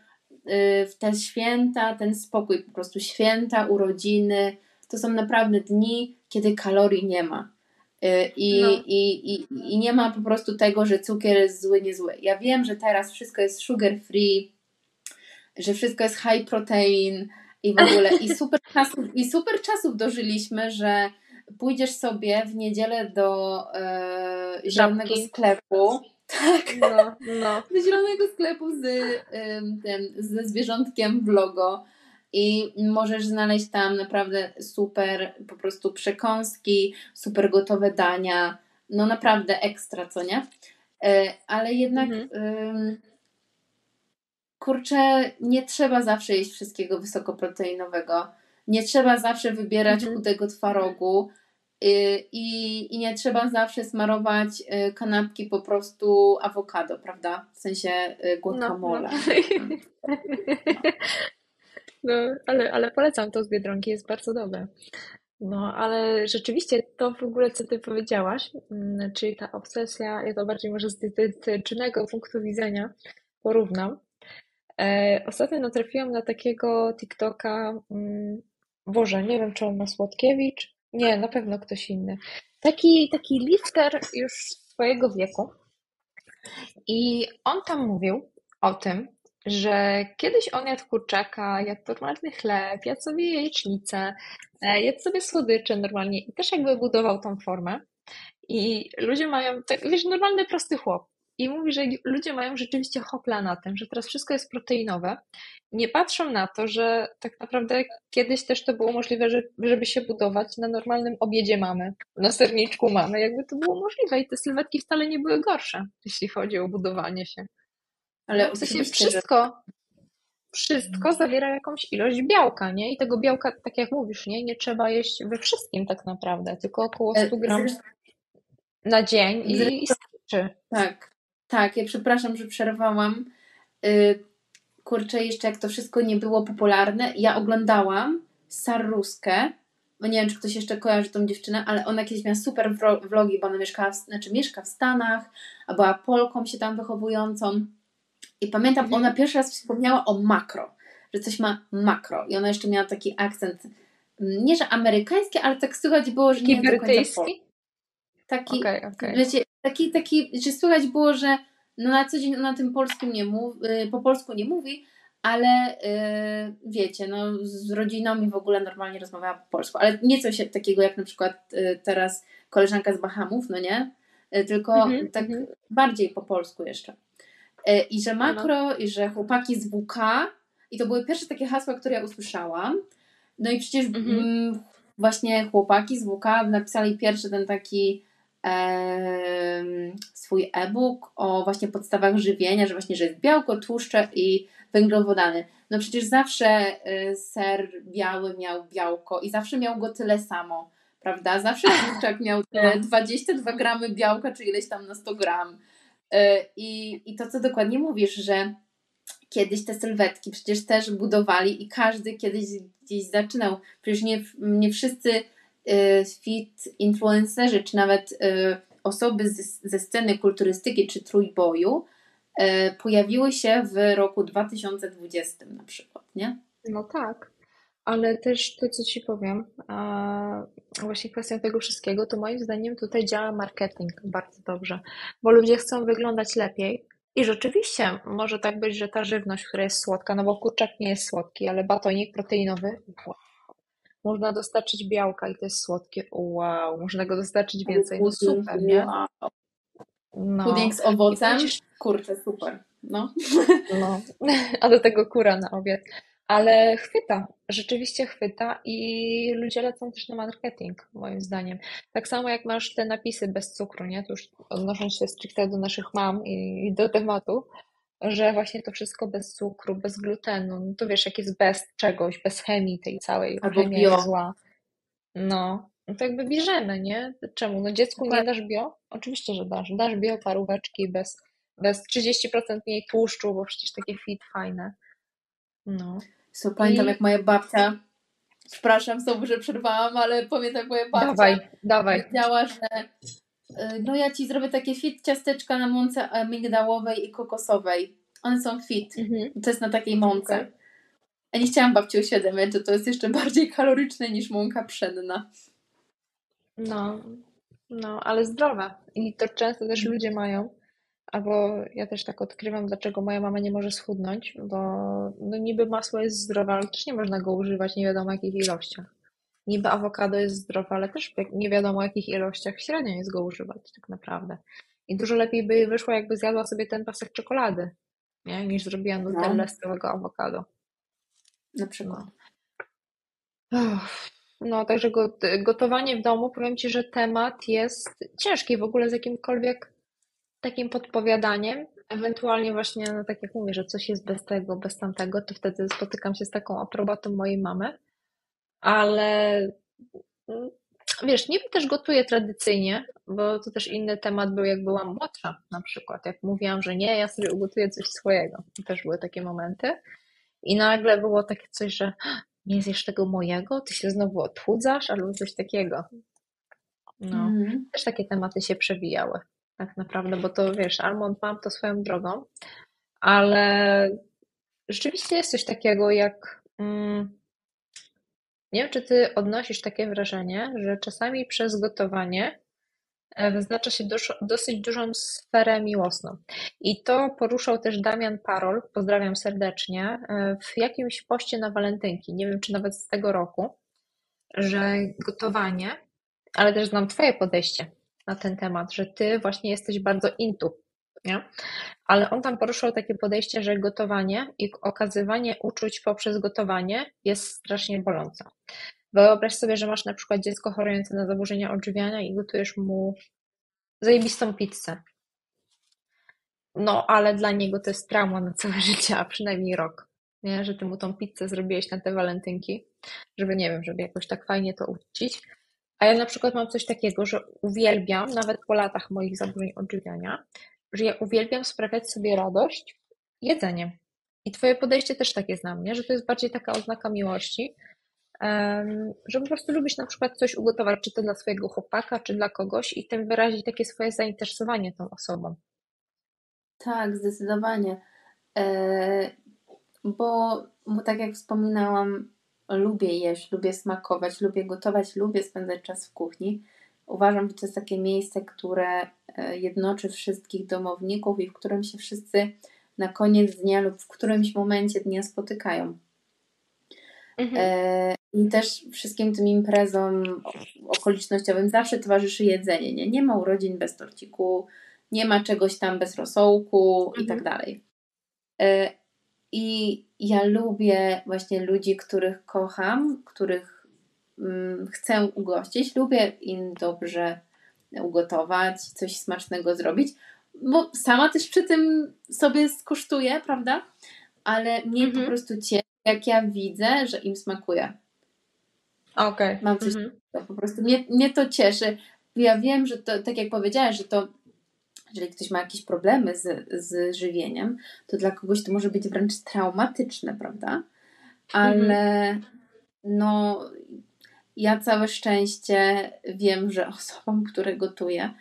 Speaker 2: w te święta ten spokój, po prostu święta, urodziny. To są naprawdę dni, kiedy kalorii nie ma. Y, I, no. i, i, I nie ma po prostu tego, że cukier jest zły, nie zły. Ja wiem, że teraz wszystko jest sugar free, że wszystko jest high protein i w ogóle i super czasów, i super czasów dożyliśmy, że pójdziesz sobie w niedzielę do e, zielonego sklepu. Tak, no, no. do zielonego sklepu z, ten, ze zwierzątkiem w logo i możesz znaleźć tam naprawdę super po prostu przekąski, super gotowe dania, no naprawdę ekstra, co nie? E, ale jednak mhm kurczę, nie trzeba zawsze jeść wszystkiego wysokoproteinowego. Nie trzeba zawsze wybierać mhm. chudego twarogu i, i nie trzeba zawsze smarować y, kanapki po prostu awokado, prawda? W sensie y, guacamole. No, no.
Speaker 1: no, ale, ale polecam to z Biedronki, jest bardzo dobre. No, ale rzeczywiście to w ogóle, co ty powiedziałaś, mm, czyli ta obsesja, ja to bardziej może z dietetycznego punktu widzenia porównam, E, ostatnio natrafiłam na takiego TikToka, mm, Boże, nie wiem, czy on ma Słodkiewicz, nie, na pewno ktoś inny. Taki, taki lifter już swojego wieku i on tam mówił o tym, że kiedyś on jadł kurczaka, jadł normalny chleb, jadł sobie jajecznicę, e, jadł sobie słodycze normalnie i też jakby budował tą formę. I ludzie mają, tak, wiesz, normalny, prosty chłop. I mówi, że ludzie mają rzeczywiście hopla na tym, że teraz wszystko jest proteinowe. Nie patrzą na to, że tak naprawdę kiedyś też to było możliwe, żeby się budować na normalnym obiedzie mamy, na serniczku mamy. Jakby to było możliwe i te sylwetki wcale nie były gorsze, jeśli chodzi o budowanie się. Ale w sensie wszystko, wszystko zawiera jakąś ilość białka, nie? I tego białka, tak jak mówisz, nie? Nie trzeba jeść we wszystkim tak naprawdę, tylko około 100 e, gram na dzień i, i starczy.
Speaker 2: Tak, tak, ja przepraszam, że przerwałam. Yy, kurczę, jeszcze jak to wszystko nie było popularne, ja oglądałam Sarruskę, bo nie wiem, czy ktoś jeszcze kojarzy tą dziewczynę, ale ona kiedyś miała super vlogi, bo ona mieszkała w, znaczy mieszka w Stanach, a była Polką się tam wychowującą. I pamiętam, mhm. ona pierwszy raz wspomniała o makro, że coś ma makro. I ona jeszcze miała taki akcent, mm, nie że amerykański, ale tak słychać było, że nie do końca Taki, okay, okay. Wiecie, taki, taki, że słychać było, że no na co dzień na tym polskim nie mówi, y, po polsku nie mówi, ale yy, wiecie, no z rodzinami w ogóle normalnie rozmawiała po polsku, ale nie coś takiego jak na przykład yy, teraz koleżanka z Bahamów, no nie? Yy, tylko mm -hmm, tak mm -hmm. bardziej po polsku jeszcze. Y, I że makro, no. i że chłopaki z WK, i to były pierwsze takie hasła, które ja usłyszałam. No i przecież mm -hmm. właśnie chłopaki z WK napisali pierwszy ten taki swój e-book o właśnie podstawach żywienia, że właśnie, że jest białko, tłuszcze i węglowodany. No przecież zawsze y, ser biały miał białko i zawsze miał go tyle samo, prawda? Zawsze kurczak miał te 22 tak. gramy białka, czy ileś tam na 100 gram. Y, I, I to, co dokładnie mówisz, że kiedyś te sylwetki przecież też budowali i każdy kiedyś gdzieś zaczynał. Przecież nie, nie wszyscy fit influencerzy, czy nawet y, osoby ze sceny kulturystyki czy trójboju y, pojawiły się w roku 2020 na przykład, nie?
Speaker 1: No tak. Ale też to, co Ci powiem, właśnie kwestią tego wszystkiego, to moim zdaniem tutaj działa marketing bardzo dobrze, bo ludzie chcą wyglądać lepiej. I rzeczywiście może tak być, że ta żywność, która jest słodka, no bo kurczak nie jest słodki, ale batonik proteinowy. Można dostarczyć białka i to jest słodkie, wow, można go dostarczyć więcej, no super, nie?
Speaker 2: No. Pudding z owocem, kurczę, super. No.
Speaker 1: no. A do tego kura na obiad ale chwyta, rzeczywiście chwyta i ludzie lecą też na marketing, moim zdaniem. Tak samo jak masz te napisy bez cukru, nie? To już odnosząc się stricte do naszych mam i do tematu, że właśnie to wszystko bez cukru, bez glutenu, no to wiesz, jak jest bez czegoś, bez chemii tej całej,
Speaker 2: Albo bio.
Speaker 1: zła. No, no to jakby bierzemy, nie? Czemu? No dziecku nie dasz bio? Oczywiście, że dasz. Dasz bio paróweczki bez, bez 30% mniej tłuszczu, bo przecież takie fit fajne. No.
Speaker 2: So, pamiętam I... jak moja babcia, przepraszam znowu, że przerwałam, ale pamiętam jak moja babcia
Speaker 1: dawaj, dawaj.
Speaker 2: powiedziała, że no ja ci zrobię takie fit ciasteczka na mące migdałowej i kokosowej. One są fit. Mhm. To jest na takiej mące. Okay. Ja nie chciałam babci uświadamiać, że to jest jeszcze bardziej kaloryczne niż mąka pszenna.
Speaker 1: No, no, ale zdrowe. I to często też ludzie mają Albo ja też tak odkrywam, dlaczego moja mama nie może schudnąć, bo no niby masło jest zdrowe, ale też nie można go używać nie wiadomo jakich ilościach. Niby awokado jest zdrowe, ale też nie wiadomo jakich ilościach średnio jest go używać tak naprawdę. I dużo lepiej by wyszło, jakby zjadła sobie ten pasek czekolady, nie? niż zrobiła nutellę no. z całego awokado.
Speaker 2: Na przykład.
Speaker 1: No. no, także gotowanie w domu, powiem Ci, że temat jest ciężki w ogóle z jakimkolwiek takim podpowiadaniem, ewentualnie właśnie, no tak jak mówię, że coś jest bez tego, bez tamtego, to wtedy spotykam się z taką aprobatą mojej mamy, ale wiesz, niby też gotuję tradycyjnie, bo to też inny temat był, jak byłam młodsza na przykład, jak mówiłam, że nie, ja sobie ugotuję coś swojego. To też były takie momenty i nagle było takie coś, że nie zjesz tego mojego, ty się znowu odchudzasz, albo coś takiego. No, mm. też takie tematy się przewijały tak naprawdę, bo to wiesz, Almond mam to swoją drogą, ale rzeczywiście jest coś takiego jak. Mm, nie wiem, czy ty odnosisz takie wrażenie, że czasami przez gotowanie e, wyznacza się dosyć dużą sferę miłosną. I to poruszał też Damian Parol, pozdrawiam serdecznie, e, w jakimś poście na walentynki, nie wiem czy nawet z tego roku, że gotowanie, ale też znam Twoje podejście na ten temat, że ty właśnie jesteś bardzo intu, nie? Ale on tam poruszał takie podejście, że gotowanie i okazywanie uczuć poprzez gotowanie jest strasznie bolące. Wyobraź sobie, że masz na przykład dziecko chorujące na zaburzenia odżywiania i gotujesz mu zajebistą pizzę. No, ale dla niego to jest trauma na całe życie, a przynajmniej rok. Nie? Że ty mu tą pizzę zrobiłeś na te walentynki, żeby, nie wiem, żeby jakoś tak fajnie to uczcić. A ja na przykład mam coś takiego, że uwielbiam, nawet po latach moich zaburzeń odżywiania, że ja uwielbiam sprawiać sobie radość jedzeniem. I Twoje podejście też takie znam, nie? że to jest bardziej taka oznaka miłości, że po prostu lubisz na przykład coś ugotować, czy to dla swojego chłopaka, czy dla kogoś i tym wyrazić takie swoje zainteresowanie tą osobą.
Speaker 2: Tak, zdecydowanie. E, bo, bo tak jak wspominałam, lubię jeść, lubię smakować, lubię gotować, lubię spędzać czas w kuchni. Uważam, że to jest takie miejsce, które jednoczy wszystkich domowników i w którym się wszyscy na koniec dnia lub w którymś momencie dnia spotykają. Mhm. E, I też wszystkim tym imprezom okolicznościowym zawsze towarzyszy jedzenie. Nie, nie ma urodzin bez torciku, nie ma czegoś tam bez rosołku mhm. i tak mhm. dalej. E, I ja lubię właśnie ludzi, których kocham, których mm, chcę ugościć. Lubię im dobrze ugotować, coś smacznego zrobić, bo sama też przy tym sobie skosztuję, prawda? Ale mnie mhm. po prostu cieszy, jak ja widzę, że im smakuje.
Speaker 1: Okej. Okay.
Speaker 2: Mam coś mhm. po prostu mnie, mnie to cieszy. Ja wiem, że to, tak jak powiedziałaś, że to jeżeli ktoś ma jakieś problemy z, z żywieniem, to dla kogoś to może być wręcz traumatyczne, prawda? Ale mhm. no, ja całe szczęście wiem, że osobom, które gotuję,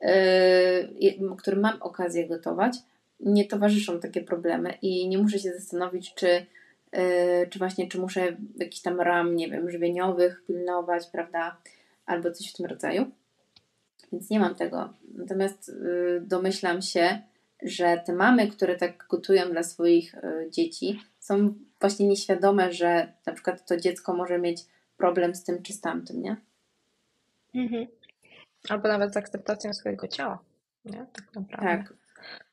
Speaker 2: yy, którym mam okazję gotować, nie towarzyszą takie problemy i nie muszę się zastanowić, czy yy, czy właśnie, czy muszę jakiś tam ram, nie wiem, żywieniowych pilnować, prawda, albo coś w tym rodzaju. Więc nie mam tego. Natomiast yy, domyślam się, że te mamy, które tak gotują dla swoich yy, dzieci, są właśnie nieświadome, że na przykład to dziecko może mieć problem z tym czy z tamtym, nie?
Speaker 1: Mhm. Albo nawet z akceptacją swojego ciała, nie? Tak naprawdę.
Speaker 2: Tak.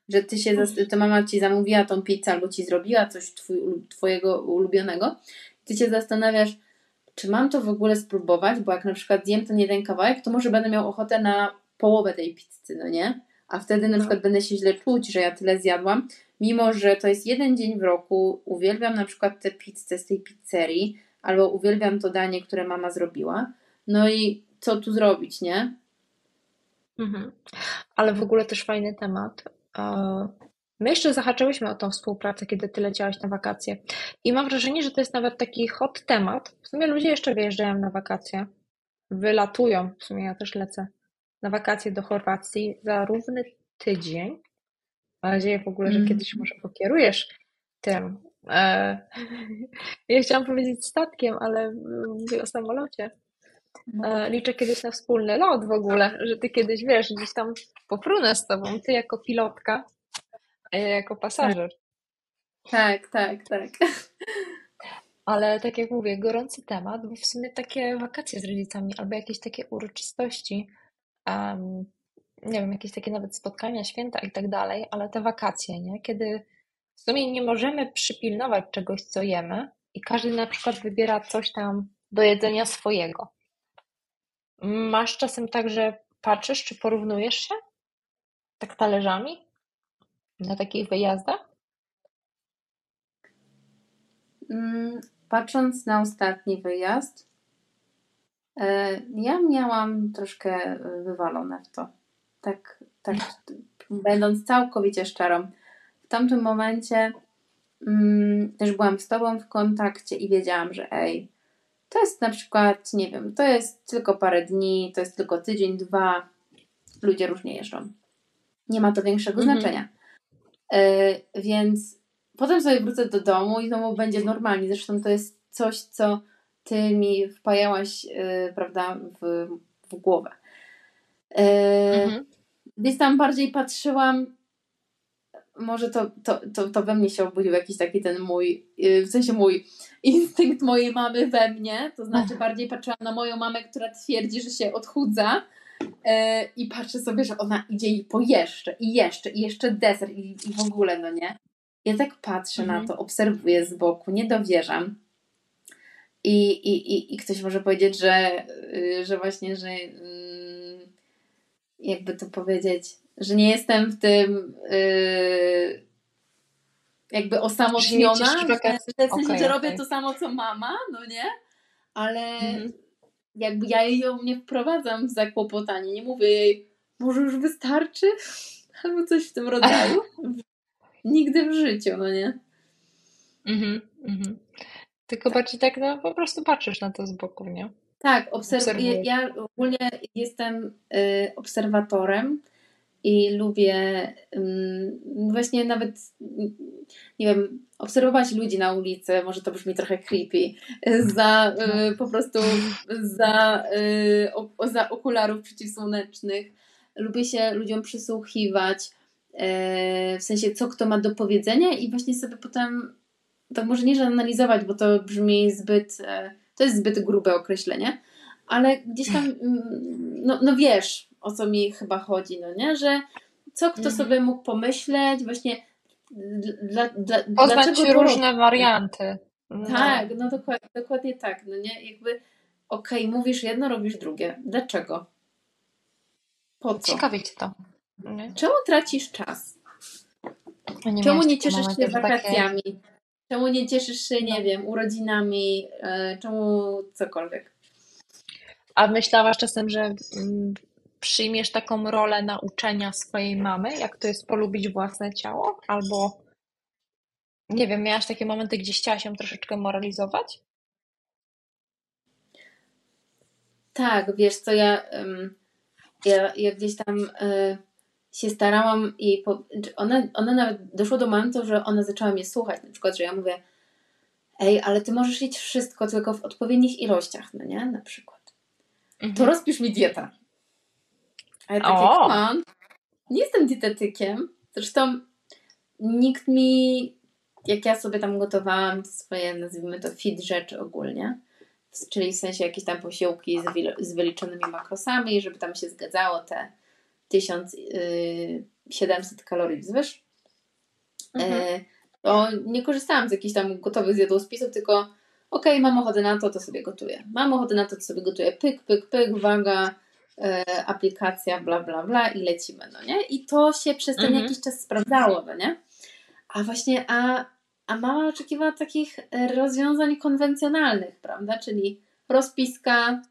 Speaker 2: Że ty się, to mama ci zamówiła tą pizzę albo ci zrobiła coś twój, twojego ulubionego, ty się zastanawiasz, czy mam to w ogóle spróbować, bo jak na przykład zjem ten jeden kawałek, to może będę miał ochotę na połowę tej pizzy, no nie? A wtedy na no. przykład będę się źle czuć, że ja tyle zjadłam, mimo że to jest jeden dzień w roku, uwielbiam na przykład tę pizzę z tej pizzerii, albo uwielbiam to danie, które mama zrobiła. No i co tu zrobić, nie?
Speaker 1: Mhm. Ale w ogóle też fajny temat. E, my jeszcze zahaczyłyśmy o tą współpracę, kiedy ty leciałaś na wakacje. I mam wrażenie, że to jest nawet taki hot temat. W sumie ludzie jeszcze wyjeżdżają na wakacje. Wylatują, w sumie ja też lecę na wakacje do Chorwacji za równy tydzień. Mam nadzieję w ogóle, że mm. kiedyś może pokierujesz tym. E, ja chciałam powiedzieć statkiem, ale mówię o samolocie. E, liczę kiedyś na wspólny lot w ogóle, że ty kiedyś wiesz, gdzieś tam pofrunę z tobą, ty jako pilotka, a ja jako pasażer.
Speaker 2: Tak, tak, tak.
Speaker 1: Ale tak jak mówię, gorący temat, bo w sumie takie wakacje z rodzicami albo jakieś takie uroczystości, um, nie wiem, jakieś takie nawet spotkania, święta i tak dalej, ale te wakacje, nie? Kiedy w sumie nie możemy przypilnować czegoś, co jemy i każdy na przykład wybiera coś tam do jedzenia swojego. Masz czasem tak, że patrzysz, czy porównujesz się tak talerzami na takich wyjazdach?
Speaker 2: Mm, patrząc na ostatni wyjazd, e, ja miałam troszkę wywalone w to. Tak, tak będąc całkowicie szczerą. W tamtym momencie mm, też byłam z Tobą w kontakcie i wiedziałam, że ej, to jest na przykład, nie wiem, to jest tylko parę dni, to jest tylko tydzień, dwa. Ludzie różnie jeżdżą. Nie ma to większego mhm. znaczenia. Yy, więc potem sobie wrócę do domu i domu będzie normalnie. Zresztą to jest coś, co ty mi wpajałaś, yy, prawda, w, w głowę. Yy, mhm. Więc tam bardziej patrzyłam, może to, to, to, to we mnie się obudził jakiś taki ten mój, w sensie mój instynkt mojej mamy we mnie, to znaczy bardziej patrzyłam na moją mamę, która twierdzi, że się odchudza yy, i patrzę sobie, że ona idzie i po jeszcze, i jeszcze, i jeszcze deser i, i w ogóle, no nie? Ja tak patrzę mhm. na to, obserwuję z boku, nie dowierzam. I, i, i, i ktoś może powiedzieć, że, yy, że właśnie, że yy, jakby to powiedzieć, że nie jestem w tym yy, jakby osamotniona, że, w sensie, okay, że robię okay. to samo co mama, no nie? Ale mhm. jakby ja ją nie wprowadzam w zakłopotanie, nie mówię jej, może już wystarczy? Albo coś w tym rodzaju. Nigdy w życiu, no nie?
Speaker 1: Mhm, mhm. Tylko tak. bardziej tak, no po prostu patrzysz na to z boku, nie?
Speaker 2: Tak, obserwuję. Ja ogólnie jestem y, obserwatorem i lubię właśnie nawet, nie wiem, obserwować ludzi na ulicy, może to brzmi trochę creepy, za y, po prostu za, y, za okularów przeciwsłonecznych. Lubię się ludziom przysłuchiwać, y, w sensie co kto ma do powiedzenia i właśnie sobie potem, tak może nie, że analizować, bo to brzmi zbyt, e, to jest zbyt grube określenie, ale gdzieś tam, mm, no, no wiesz, o co mi chyba chodzi, no nie? Że co kto mhm. sobie mógł pomyśleć, właśnie dla, dla,
Speaker 1: Poznać dlaczego różne to... warianty.
Speaker 2: No. Tak, no dokładnie, dokładnie tak, no nie? Jakby okej, okay, mówisz jedno, robisz drugie. Dlaczego?
Speaker 1: Po co? Ciekawie cię to.
Speaker 2: Nie? Czemu tracisz czas? Nie Czemu nie cieszysz się wakacjami? Takie... Czemu nie cieszysz się, nie no. wiem, urodzinami? E, czemu cokolwiek?
Speaker 1: A myślałaś czasem, że mm, przyjmiesz taką rolę nauczenia swojej mamy, jak to jest polubić własne ciało? Albo nie wiem, miałaś takie momenty, gdzie chciałaś ją troszeczkę moralizować?
Speaker 2: Tak, wiesz co, ja, ja, ja gdzieś tam y, się starałam i po, ona, ona nawet doszło do momentu, że ona zaczęła mnie słuchać, na przykład, że ja mówię ej, ale ty możesz jeść wszystko, tylko w odpowiednich ilościach, no nie? Na przykład.
Speaker 1: Mhm.
Speaker 2: To rozpisz mi dietę. A ja takie,
Speaker 1: O!
Speaker 2: "Come on, nie jestem dietetykiem. Zresztą nikt mi, jak ja sobie tam gotowałam swoje, nazwijmy to fit rzeczy ogólnie, czyli w sensie jakieś tam posiłki z, wyliczonymi makrosami, żeby tam się zgadzało te 1700 kalorii wzwyż,
Speaker 1: Mhm.
Speaker 2: e, to nie korzystałam z jakichś tam gotowych zjadłospisów, tylko okej, mam ochotę na to, to sobie gotuję. Mam ochotę na to, to sobie gotuję. Pyk, pyk, pyk, waga, e, aplikacja, bla, bla, bla i lecimy, no nie? I to się przez ten
Speaker 1: Mhm.
Speaker 2: jakiś czas sprawdzało, no nie? A właśnie, a, a mama oczekiwała takich e, rozwiązań konwencjonalnych, prawda? Czyli rozpiska,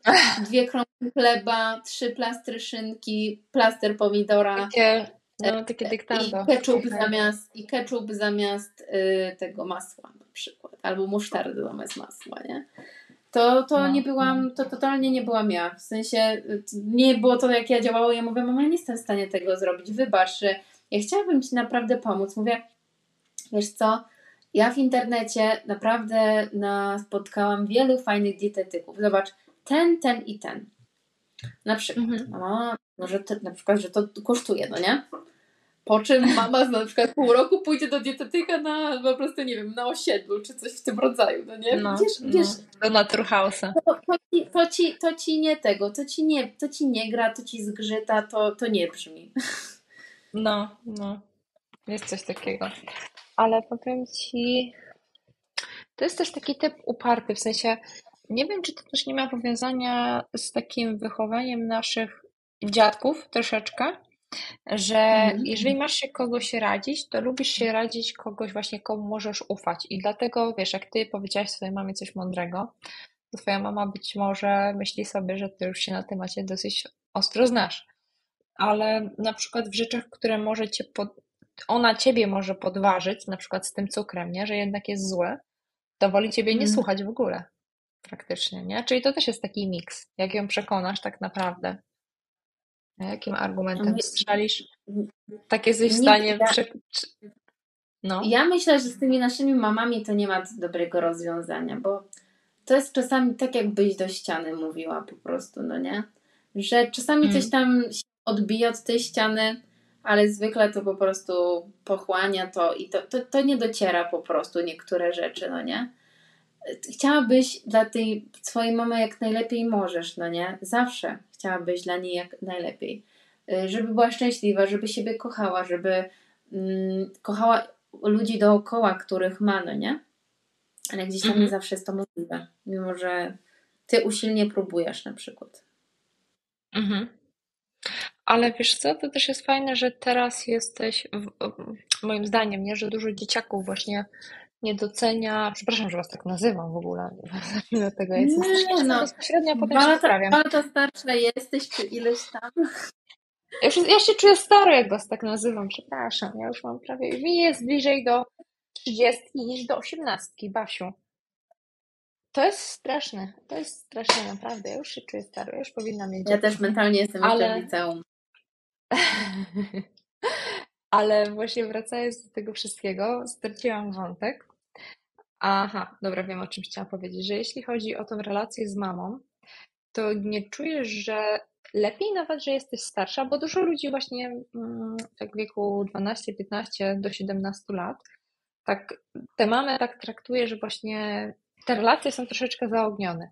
Speaker 2: dwie kromki chleba, trzy plastry szynki, plaster pomidora
Speaker 1: Takie, no, takie dyktando.
Speaker 2: i ketchup
Speaker 1: Okej.
Speaker 2: zamiast, i ketchup zamiast y, tego masła na przykład, albo musztardy zamiast masła, nie? To, to
Speaker 1: No,
Speaker 2: nie byłam, to totalnie nie byłam ja. W sensie y, nie było to jak ja działało. Ja mówię, mama, nie jestem w stanie tego zrobić. Wybacz, ja chciałabym Ci naprawdę pomóc. Mówię, wiesz co, ja w internecie naprawdę na, spotkałam wielu fajnych dietetyków. Zobacz, ten, ten i ten. Na przykład. Mama, może to, na przykład, że to kosztuje, no nie? Po czym mama na przykład pół roku pójdzie do dietetyka na po prostu, nie wiem, na osiedlu, czy coś w tym rodzaju, no nie?
Speaker 1: No,
Speaker 2: wiesz, wiesz,
Speaker 1: no, do Naturhausa.
Speaker 2: to, to, ci, to, ci, to ci nie tego, to ci nie, to ci nie gra, to ci zgrzyta, to, to nie brzmi.
Speaker 1: No, no. Jest coś takiego. Ale powiem ci, to jest też taki typ uparty, w sensie nie wiem, czy to też nie ma powiązania z takim wychowaniem naszych dziadków troszeczkę, że
Speaker 2: Mhm.
Speaker 1: jeżeli masz się kogoś radzić, to lubisz się radzić kogoś właśnie, komu możesz ufać. I dlatego, wiesz, jak ty powiedziałaś swojej mamie coś mądrego, to twoja mama być może myśli sobie, że ty już się na temacie dosyć ostro znasz. Ale na przykład w rzeczach, które może cię pod... ona ciebie może podważyć, na przykład z tym cukrem, nie? Że jednak jest zły, to woli ciebie nie
Speaker 2: Mhm.
Speaker 1: słuchać w ogóle. Praktycznie, nie? Czyli to też jest taki miks. Jak ją przekonasz tak naprawdę? Jakim argumentem strzelisz? Tak jesteś w
Speaker 2: nie,
Speaker 1: stanie. Prze... No.
Speaker 2: Ja myślę, że z tymi naszymi mamami to nie ma dobrego rozwiązania, bo to jest czasami tak, jakbyś do ściany mówiła po prostu, no nie? Że czasami
Speaker 1: Mm.
Speaker 2: coś tam się odbija od tej ściany, ale zwykle to po prostu pochłania to i to, to, to nie dociera po prostu niektóre rzeczy, no nie? Chciałabyś dla tej swojej mamy jak najlepiej możesz, no nie? Zawsze chciałabyś dla niej jak najlepiej. Y, Żeby była szczęśliwa, żeby siebie kochała, żeby mm, kochała ludzi dookoła, których ma, no nie? Ale gdzieś tam
Speaker 1: Mhm.
Speaker 2: nie zawsze jest to możliwe, mimo że ty usilnie próbujesz na przykład.
Speaker 1: Mhm. Ale wiesz co, to też jest fajne, że teraz jesteś, w, w- moim zdaniem, nie, że dużo dzieciaków właśnie nie docenia, przepraszam, że was tak nazywam w ogóle, dlatego jestem
Speaker 2: Nie, no.
Speaker 1: bezpośrednio, potem
Speaker 2: Dwa
Speaker 1: się poprawiam.
Speaker 2: lata starsza jesteś, czy ileś tam.
Speaker 1: Ja, już, ja się czuję staro, jak was tak nazywam, przepraszam, ja już mam prawie, mi jest bliżej do 30 niż do 18, Basiu. To jest straszne, to jest straszne naprawdę, ja już się czuję staro, ja już powinnam mieć
Speaker 2: Ja też mentalnie jestem jeszcze
Speaker 1: Ale-
Speaker 2: w liceum.
Speaker 1: Ale właśnie wracając do tego wszystkiego, straciłam wątek. Aha, dobra, wiem o czym chciałam powiedzieć, że jeśli chodzi o tą relację z mamą, to nie czujesz, że lepiej nawet, że jesteś starsza, bo dużo ludzi właśnie mm, tak w wieku 12-15 do 17 lat, tak te mamy tak traktuje, że właśnie te relacje są troszeczkę zaognione.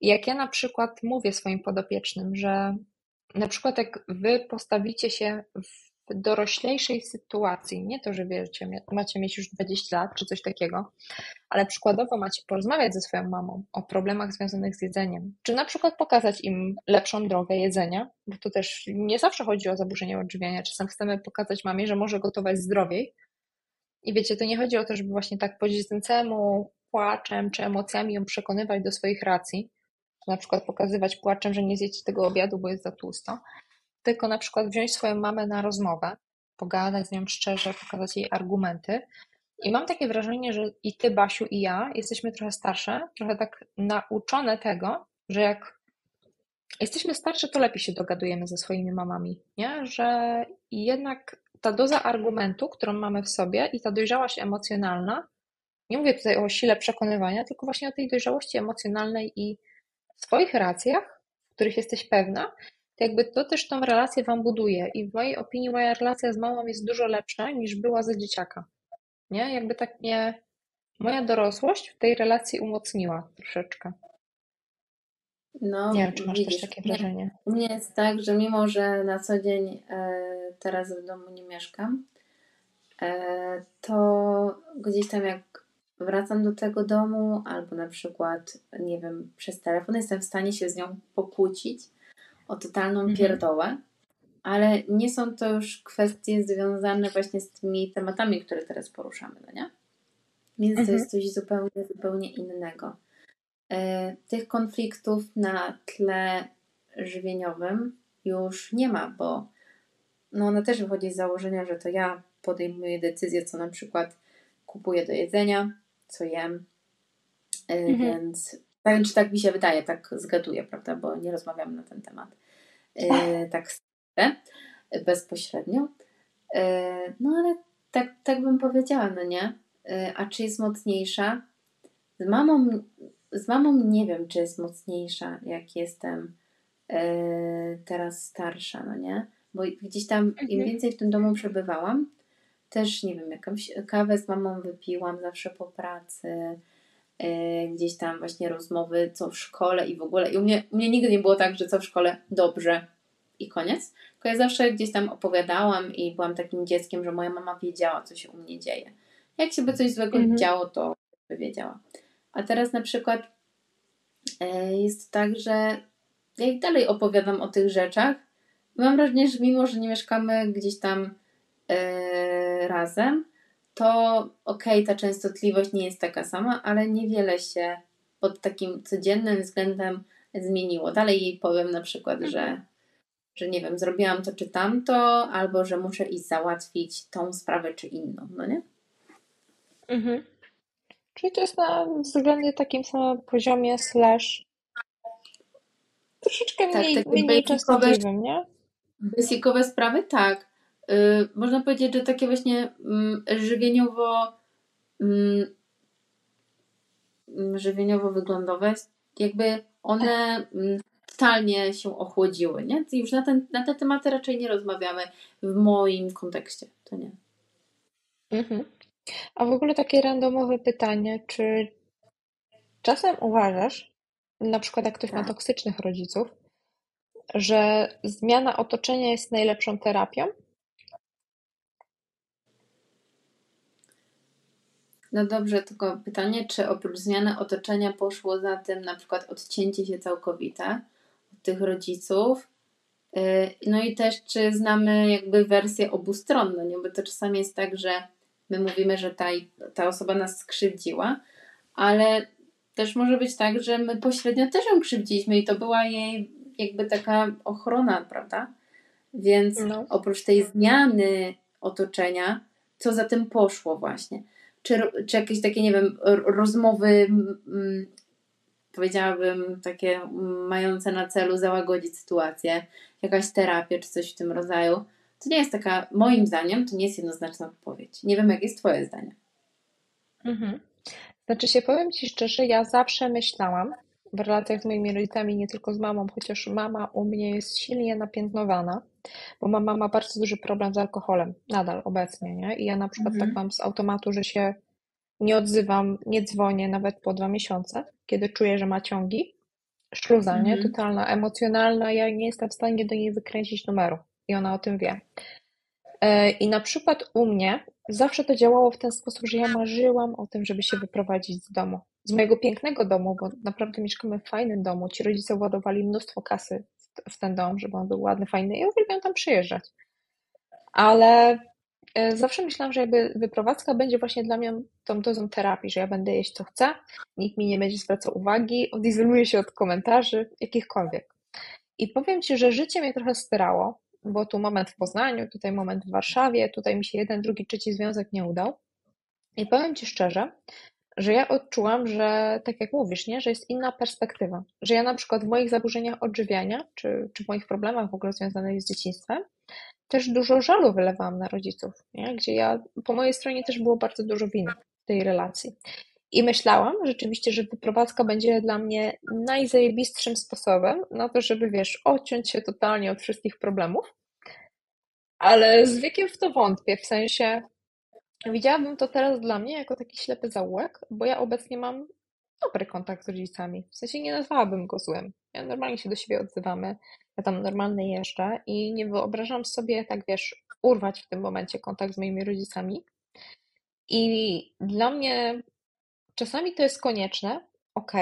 Speaker 1: Jak ja na przykład mówię swoim podopiecznym, że na przykład jak wy postawicie się w doroślejszej sytuacji, nie to, że wiecie, macie mieć już 20 lat czy coś takiego, ale przykładowo macie porozmawiać ze swoją mamą o problemach związanych z jedzeniem, czy na przykład pokazać im lepszą drogę jedzenia, bo to też nie zawsze chodzi o zaburzenie odżywiania, czasem chcemy pokazać mamie, że może gotować zdrowiej. I wiecie, to nie chodzi o to, żeby właśnie tak po dziecięcemu płaczem czy emocjami ją przekonywać do swoich racji, na przykład pokazywać płaczem, że nie zjecie tego obiadu, bo jest za tłusto, tylko na przykład wziąć swoją mamę na rozmowę, pogadać z nią szczerze, pokazać jej argumenty. I mam takie wrażenie, że i ty, Basiu, i ja jesteśmy trochę starsze, trochę tak nauczone tego, że jak jesteśmy starsze, to lepiej się dogadujemy ze swoimi mamami, nie? Że jednak ta doza argumentu, którą mamy w sobie i ta dojrzałość emocjonalna Nie mówię tutaj o sile przekonywania, tylko właśnie o tej dojrzałości emocjonalnej i swoich racjach, w których jesteś pewna, to jakby to też tą relację wam buduje. I w mojej opinii moja relacja z mamą jest dużo lepsza niż była za dzieciaka. Nie? Jakby tak mnie moja dorosłość w tej relacji umocniła troszeczkę.
Speaker 2: No,
Speaker 1: Nie wiem, czy masz
Speaker 2: widzisz,
Speaker 1: też takie wrażenie.
Speaker 2: U mnie jest tak, że mimo, że na co dzień e, teraz w domu nie mieszkam, e, to gdzieś tam jak wracam do tego domu, albo na przykład, nie wiem, przez telefon jestem w stanie się z nią pokłócić o totalną
Speaker 1: Mhm.
Speaker 2: pierdołę, ale nie są to już kwestie związane właśnie z tymi tematami, które teraz poruszamy, no nie? Więc to
Speaker 1: Mhm.
Speaker 2: jest coś zupełnie, zupełnie innego. E, tych konfliktów na tle żywieniowym już nie ma, bo no ona też wychodzi z założenia, że to ja podejmuję decyzję, co na przykład kupuję do jedzenia, co jem, E,
Speaker 1: Mhm.
Speaker 2: więc czy tak mi się wydaje, tak zgaduję, prawda, bo nie rozmawiamy na ten temat e, tak stricte, bezpośrednio. E, no ale tak, tak bym powiedziała, no nie? E, a czy jest mocniejsza? Z mamą, z mamą nie wiem, czy jest mocniejsza, jak jestem e, teraz starsza, no nie? Bo gdzieś tam, im
Speaker 1: Mhm.
Speaker 2: więcej w tym domu przebywałam, też, nie wiem, jakąś kawę z mamą wypiłam zawsze po pracy, gdzieś tam właśnie rozmowy, co w szkole i w ogóle. I u mnie, u mnie nigdy nie było tak, że co w szkole dobrze i koniec. Tylko ja zawsze gdzieś tam opowiadałam i byłam takim dzieckiem, że moja mama wiedziała, co się u mnie dzieje. Jak się by coś złego
Speaker 1: Mhm.
Speaker 2: działo, to by wiedziała. A teraz na przykład e, jest tak, że ja i dalej opowiadam o tych rzeczach. Mam wrażenie, że mimo, że nie mieszkamy gdzieś tam e, razem, to okej, ta częstotliwość nie jest taka sama, ale niewiele się pod takim codziennym względem zmieniło. Dalej jej powiem na przykład, że, że nie wiem, zrobiłam to czy tamto, albo że muszę iść załatwić tą sprawę czy inną, no nie?
Speaker 1: Mhm. Czyli to jest na względnie takim samym poziomie slash troszeczkę
Speaker 2: Tak,
Speaker 1: mniej, mniej częstotliwym, nie?
Speaker 2: Basicowe sprawy, tak. Y, można powiedzieć, że takie właśnie mm, żywieniowo mm, mm, żywieniowo-wyglądowe, jakby one totalnie się ochłodziły, nie? I już na, ten, na te tematy raczej nie rozmawiamy w moim kontekście, to nie.
Speaker 1: Mhm. A w ogóle takie randomowe pytanie, czy czasem uważasz, na przykład jak ktoś ma
Speaker 2: Tak.
Speaker 1: toksycznych rodziców, że zmiana otoczenia jest najlepszą terapią?
Speaker 2: No dobrze, tylko pytanie, czy oprócz zmiany otoczenia poszło za tym na przykład odcięcie się całkowite od tych rodziców? Yy, No i też, czy znamy jakby wersję obustronną, nie? Bo to czasami jest tak, że my mówimy, że ta, ta osoba nas skrzywdziła, ale też może być tak, że my pośrednio też ją krzywdziliśmy i to była jej jakby taka ochrona, prawda? Więc
Speaker 1: No.
Speaker 2: oprócz tej zmiany otoczenia, co za tym poszło właśnie? Czy, czy jakieś takie, nie wiem, rozmowy, mm, powiedziałabym, takie mające na celu załagodzić sytuację, jakaś terapia czy coś w tym rodzaju, to nie jest taka, moim zdaniem, to nie jest jednoznaczna odpowiedź. Nie wiem, jakie jest Twoje zdanie.
Speaker 1: Mhm. Znaczy się, powiem Ci szczerze, ja zawsze myślałam w relacjach z moimi rodzicami, nie tylko z mamą, chociaż mama u mnie jest silnie napiętnowana, bo mama ma bardzo duży problem z alkoholem, nadal obecnie, nie? I ja na przykład
Speaker 2: Mhm.
Speaker 1: tak mam z automatu, że się nie odzywam, nie dzwonię nawet po dwa miesiące, kiedy czuję, że ma ciągi. Szluza, nie?
Speaker 2: Mhm.
Speaker 1: Totalna, emocjonalna, ja nie jestem w stanie do niej wykręcić numeru i ona o tym wie. E, I na przykład u mnie zawsze to działało w ten sposób, że ja marzyłam o tym, żeby się wyprowadzić z domu. Z mojego pięknego domu, bo naprawdę mieszkamy w fajnym domu. Ci rodzice władowali mnóstwo kasy w- ten dom, żeby on był ładny, fajny. Ja uwielbiam tam przyjeżdżać. Ale e, zawsze myślałam, że jakby wyprowadzka będzie właśnie dla mnie tą dozą terapii, że ja będę jeść co chcę, nikt mi nie będzie zwracał uwagi, odizoluję się od komentarzy, jakichkolwiek. I powiem Ci, że życie mnie trochę styrało, bo tu moment w Poznaniu, tutaj moment w Warszawie, tutaj mi się jeden, drugi, trzeci związek nie udał. I powiem Ci szczerze, że ja odczułam, że tak jak mówisz, nie, że jest inna perspektywa. Że ja na przykład w moich zaburzeniach odżywiania, czy, czy w moich problemach w ogóle związanych z dzieciństwem, też dużo żalu wylewałam na rodziców, nie? gdzie ja, po mojej stronie też było bardzo dużo winy. tej relacji. I myślałam rzeczywiście, że wyprowadzka będzie dla mnie najzajebistszym sposobem na to, żeby wiesz, odciąć się totalnie od wszystkich problemów. Ale z wiekiem w to wątpię, w sensie widziałabym to teraz dla mnie jako taki ślepy zaułek, bo ja obecnie mam dobry kontakt z rodzicami. W sensie nie nazwałabym go złym. Ja normalnie się do siebie odzywamy, ja tam normalnie jeżdżę i nie wyobrażam sobie, tak wiesz, urwać w tym momencie kontakt z moimi rodzicami. I dla mnie czasami to jest konieczne, ok,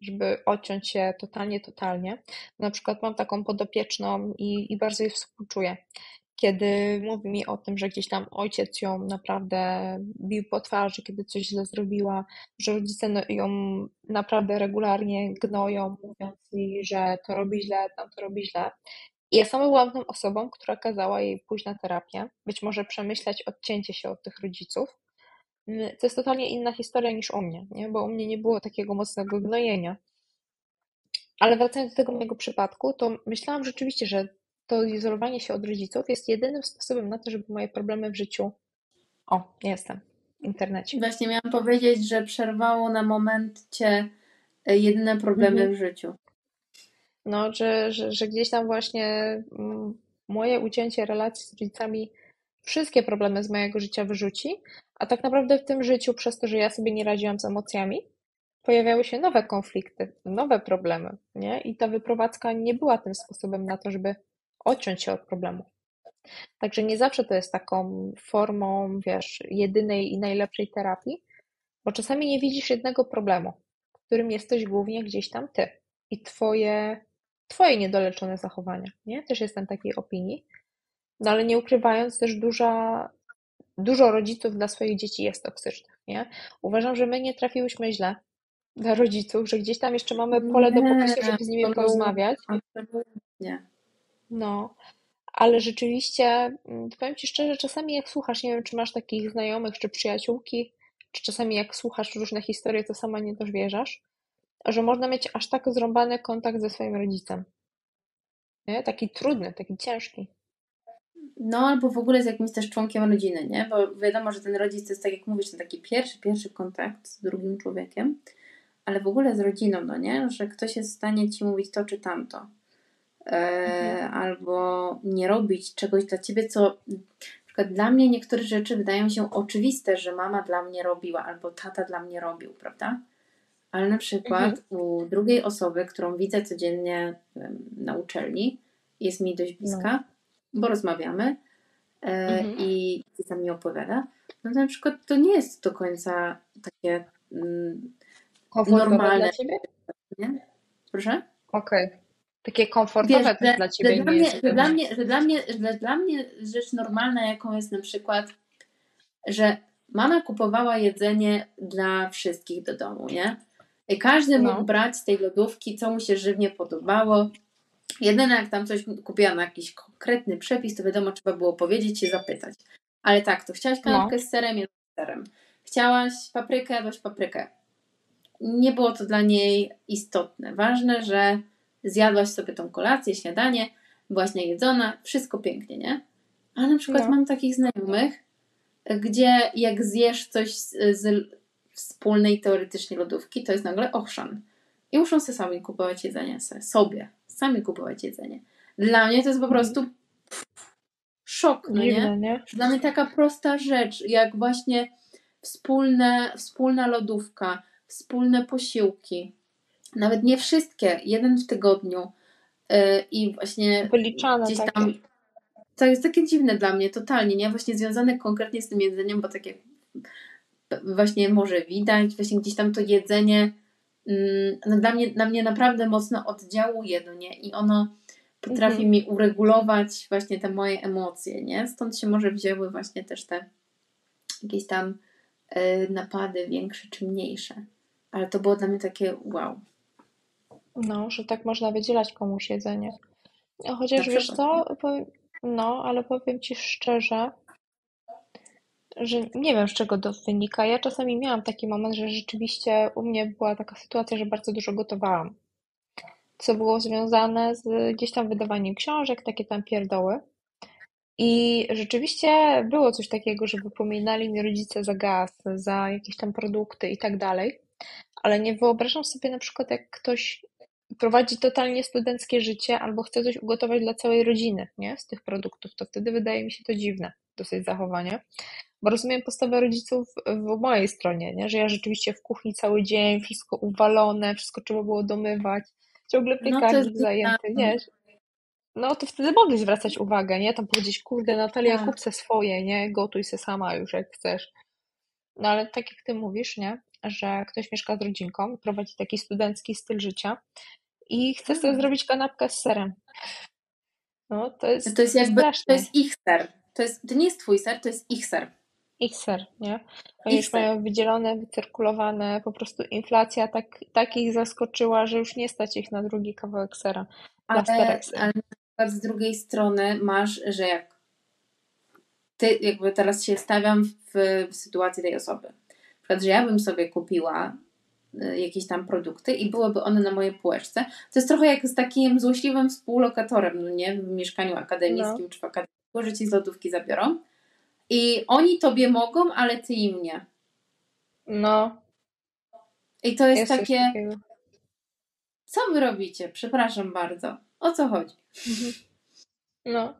Speaker 1: żeby odciąć się totalnie, totalnie. Na przykład mam taką podopieczną i, i bardzo jej współczuję kiedy mówi mi o tym, że gdzieś tam ojciec ją naprawdę bił po twarzy, kiedy coś źle zrobiła, że rodzice no, ją naprawdę regularnie gnoją, mówiąc jej, że to robi źle, tam to robi źle. I ja sama byłam tą osobą, która kazała jej pójść na terapię, być może przemyśleć odcięcie się od tych rodziców. To jest totalnie inna historia niż u mnie, nie? bo u mnie nie było takiego mocnego gnojenia. Ale wracając do tego mojego przypadku, to myślałam rzeczywiście, że to izolowanie się od rodziców jest jedynym sposobem na to, żeby moje problemy w życiu. O, jestem. W internecie.
Speaker 2: Właśnie miałam powiedzieć, że przerwało na momencie e, jedyne problemy mhm. w życiu.
Speaker 1: No, że, że, że gdzieś tam właśnie mm, moje ucięcie relacji z rodzicami wszystkie problemy z mojego życia wyrzuci, a tak naprawdę w tym życiu, przez to, że ja sobie nie radziłam z emocjami, pojawiały się nowe konflikty, nowe problemy, nie? I ta wyprowadzka nie była tym sposobem na to, żeby odciąć się od problemu. Także nie zawsze to jest taką formą, wiesz, jedynej i najlepszej terapii, bo czasami nie widzisz jednego problemu, którym jesteś głównie gdzieś tam ty i twoje, twoje niedoleczone zachowania. Nie? Też jestem takiej opinii. No ale nie ukrywając, też duża, dużo rodziców dla swoich dzieci jest toksycznych. Nie? Uważam, że my nie trafiłyśmy źle dla rodziców, że gdzieś tam jeszcze mamy pole do popisu, żeby z nimi porozmawiać.
Speaker 2: Nie.
Speaker 1: No, ale rzeczywiście, mm, powiem Ci szczerze, czasami jak słuchasz, nie wiem, czy masz takich znajomych, czy przyjaciółki, czy czasami jak słuchasz różne historie, to sama nie dowierzasz, że można mieć aż tak zrąbany kontakt ze swoim rodzicem. Nie? Taki trudny, taki ciężki.
Speaker 2: No, albo w ogóle z jakimś też członkiem rodziny, nie? Bo wiadomo, że ten rodzic to jest, tak jak mówisz, to taki pierwszy, pierwszy kontakt z drugim człowiekiem, ale w ogóle z rodziną, no nie? Że ktoś jest w stanie ci mówić to czy tamto e, albo nie robić czegoś dla ciebie, co na przykład dla mnie niektóre rzeczy wydają się oczywiste, że mama dla mnie robiła albo tata dla mnie robił, prawda? Ale na przykład mhm. u drugiej osoby, którą widzę codziennie na uczelni, jest mi dość bliska, no. bo rozmawiamy e, mhm. i co mi opowiada, no to na przykład to nie jest do końca takie mm, normalne.
Speaker 1: dla ciebie?
Speaker 2: Nie? Proszę?
Speaker 1: Okej. Okay. Takie komfortowe Wiesz, dla Ciebie
Speaker 2: że dla, mnie, że, dla mnie, że, dla mnie, że dla mnie rzecz normalna, jaką jest na przykład, że mama kupowała jedzenie dla wszystkich do domu, nie? I każdy no. mógł brać z tej lodówki, co mu się żywnie podobało. Jedyne, jak tam coś kupiła na jakiś konkretny przepis, to wiadomo, trzeba było powiedzieć, się zapytać. Ale tak, to chciałaś kanapkę no. z serem, jest z serem. Chciałaś paprykę, jadłaś paprykę. Nie było to dla niej istotne. Ważne, że zjadłaś sobie tą kolację, śniadanie, byłaś najedzona, wszystko pięknie, nie? A na przykład no. mam takich znajomych, gdzie jak zjesz coś z, z wspólnej teoretycznie lodówki, to jest nagle ochrzan. I muszą sobie sami kupować jedzenie, sobie, sami kupować jedzenie. Dla mnie to jest po mhm. prostu szok, no nie? nie? Dla mnie taka prosta rzecz, jak właśnie wspólne, wspólna lodówka, wspólne posiłki, nawet nie wszystkie, jeden w tygodniu yy, i właśnie
Speaker 1: Wyliczane gdzieś tam. Takie.
Speaker 2: To jest takie dziwne dla mnie, totalnie, nie? Właśnie związane konkretnie z tym jedzeniem, bo takie właśnie może widać, właśnie gdzieś tam to jedzenie mm, no dla mnie, na mnie naprawdę mocno oddziałuje, no nie? I ono potrafi mhm. mi uregulować właśnie te moje emocje, nie? Stąd się może wzięły właśnie też te jakieś tam y, napady większe czy mniejsze. Ale to było dla mnie takie wow.
Speaker 1: No, że tak można wydzielać komuś jedzenie. Chociaż wiesz co, no, ale powiem Ci szczerze, że nie wiem z czego to wynika. Ja czasami miałam taki moment, że rzeczywiście u mnie była taka sytuacja, że bardzo dużo gotowałam. Co było związane z gdzieś tam wydawaniem książek, takie tam pierdoły. I rzeczywiście było coś takiego, że wypominali mi rodzice za gaz, za jakieś tam produkty i tak dalej, ale nie wyobrażam sobie na przykład, jak ktoś prowadzi totalnie studenckie życie albo chce coś ugotować dla całej rodziny, nie? Z tych produktów, to wtedy wydaje mi się to dziwne, dosyć zachowanie. Bo rozumiem postawę rodziców w mojej stronie, nie? Że ja rzeczywiście w kuchni cały dzień, wszystko uwalone, wszystko trzeba było domywać, ciągle piekarnik no zajęty, nie? No to wtedy mogli zwracać uwagę, nie? Tam powiedzieć, kurde, Natalia, tak. kup se swoje, nie? Gotuj se sama już, jak chcesz. No ale tak jak ty mówisz, nie? Że ktoś mieszka z rodzinką, prowadzi taki studencki styl życia i chce sobie mhm. zrobić kanapkę z serem. No to jest
Speaker 2: To jest jakby, straszne. to jest ich ser. To, jest, to nie jest twój ser, to jest ich ser.
Speaker 1: Ich ser, nie? Oni już ser. mają wydzielone, wycyrkulowane, po prostu inflacja tak, tak ich zaskoczyła, że już nie stać ich na drugi kawałek sera.
Speaker 2: Ale, ale na przykład z drugiej strony masz, że jak ty, jakby teraz się stawiam w, w sytuacji tej osoby. Na przykład, że ja bym sobie kupiła jakieś tam produkty i byłyby one na mojej półeczce. To jest trochę jak z takim złośliwym współlokatorem, no nie? W mieszkaniu akademickim no. czy w akademii, że ci z lodówki zabiorą. I oni tobie mogą, ale ty im nie.
Speaker 1: No.
Speaker 2: I to jest, jest takie. Co wy robicie? Przepraszam bardzo. O co chodzi? Mhm.
Speaker 1: No.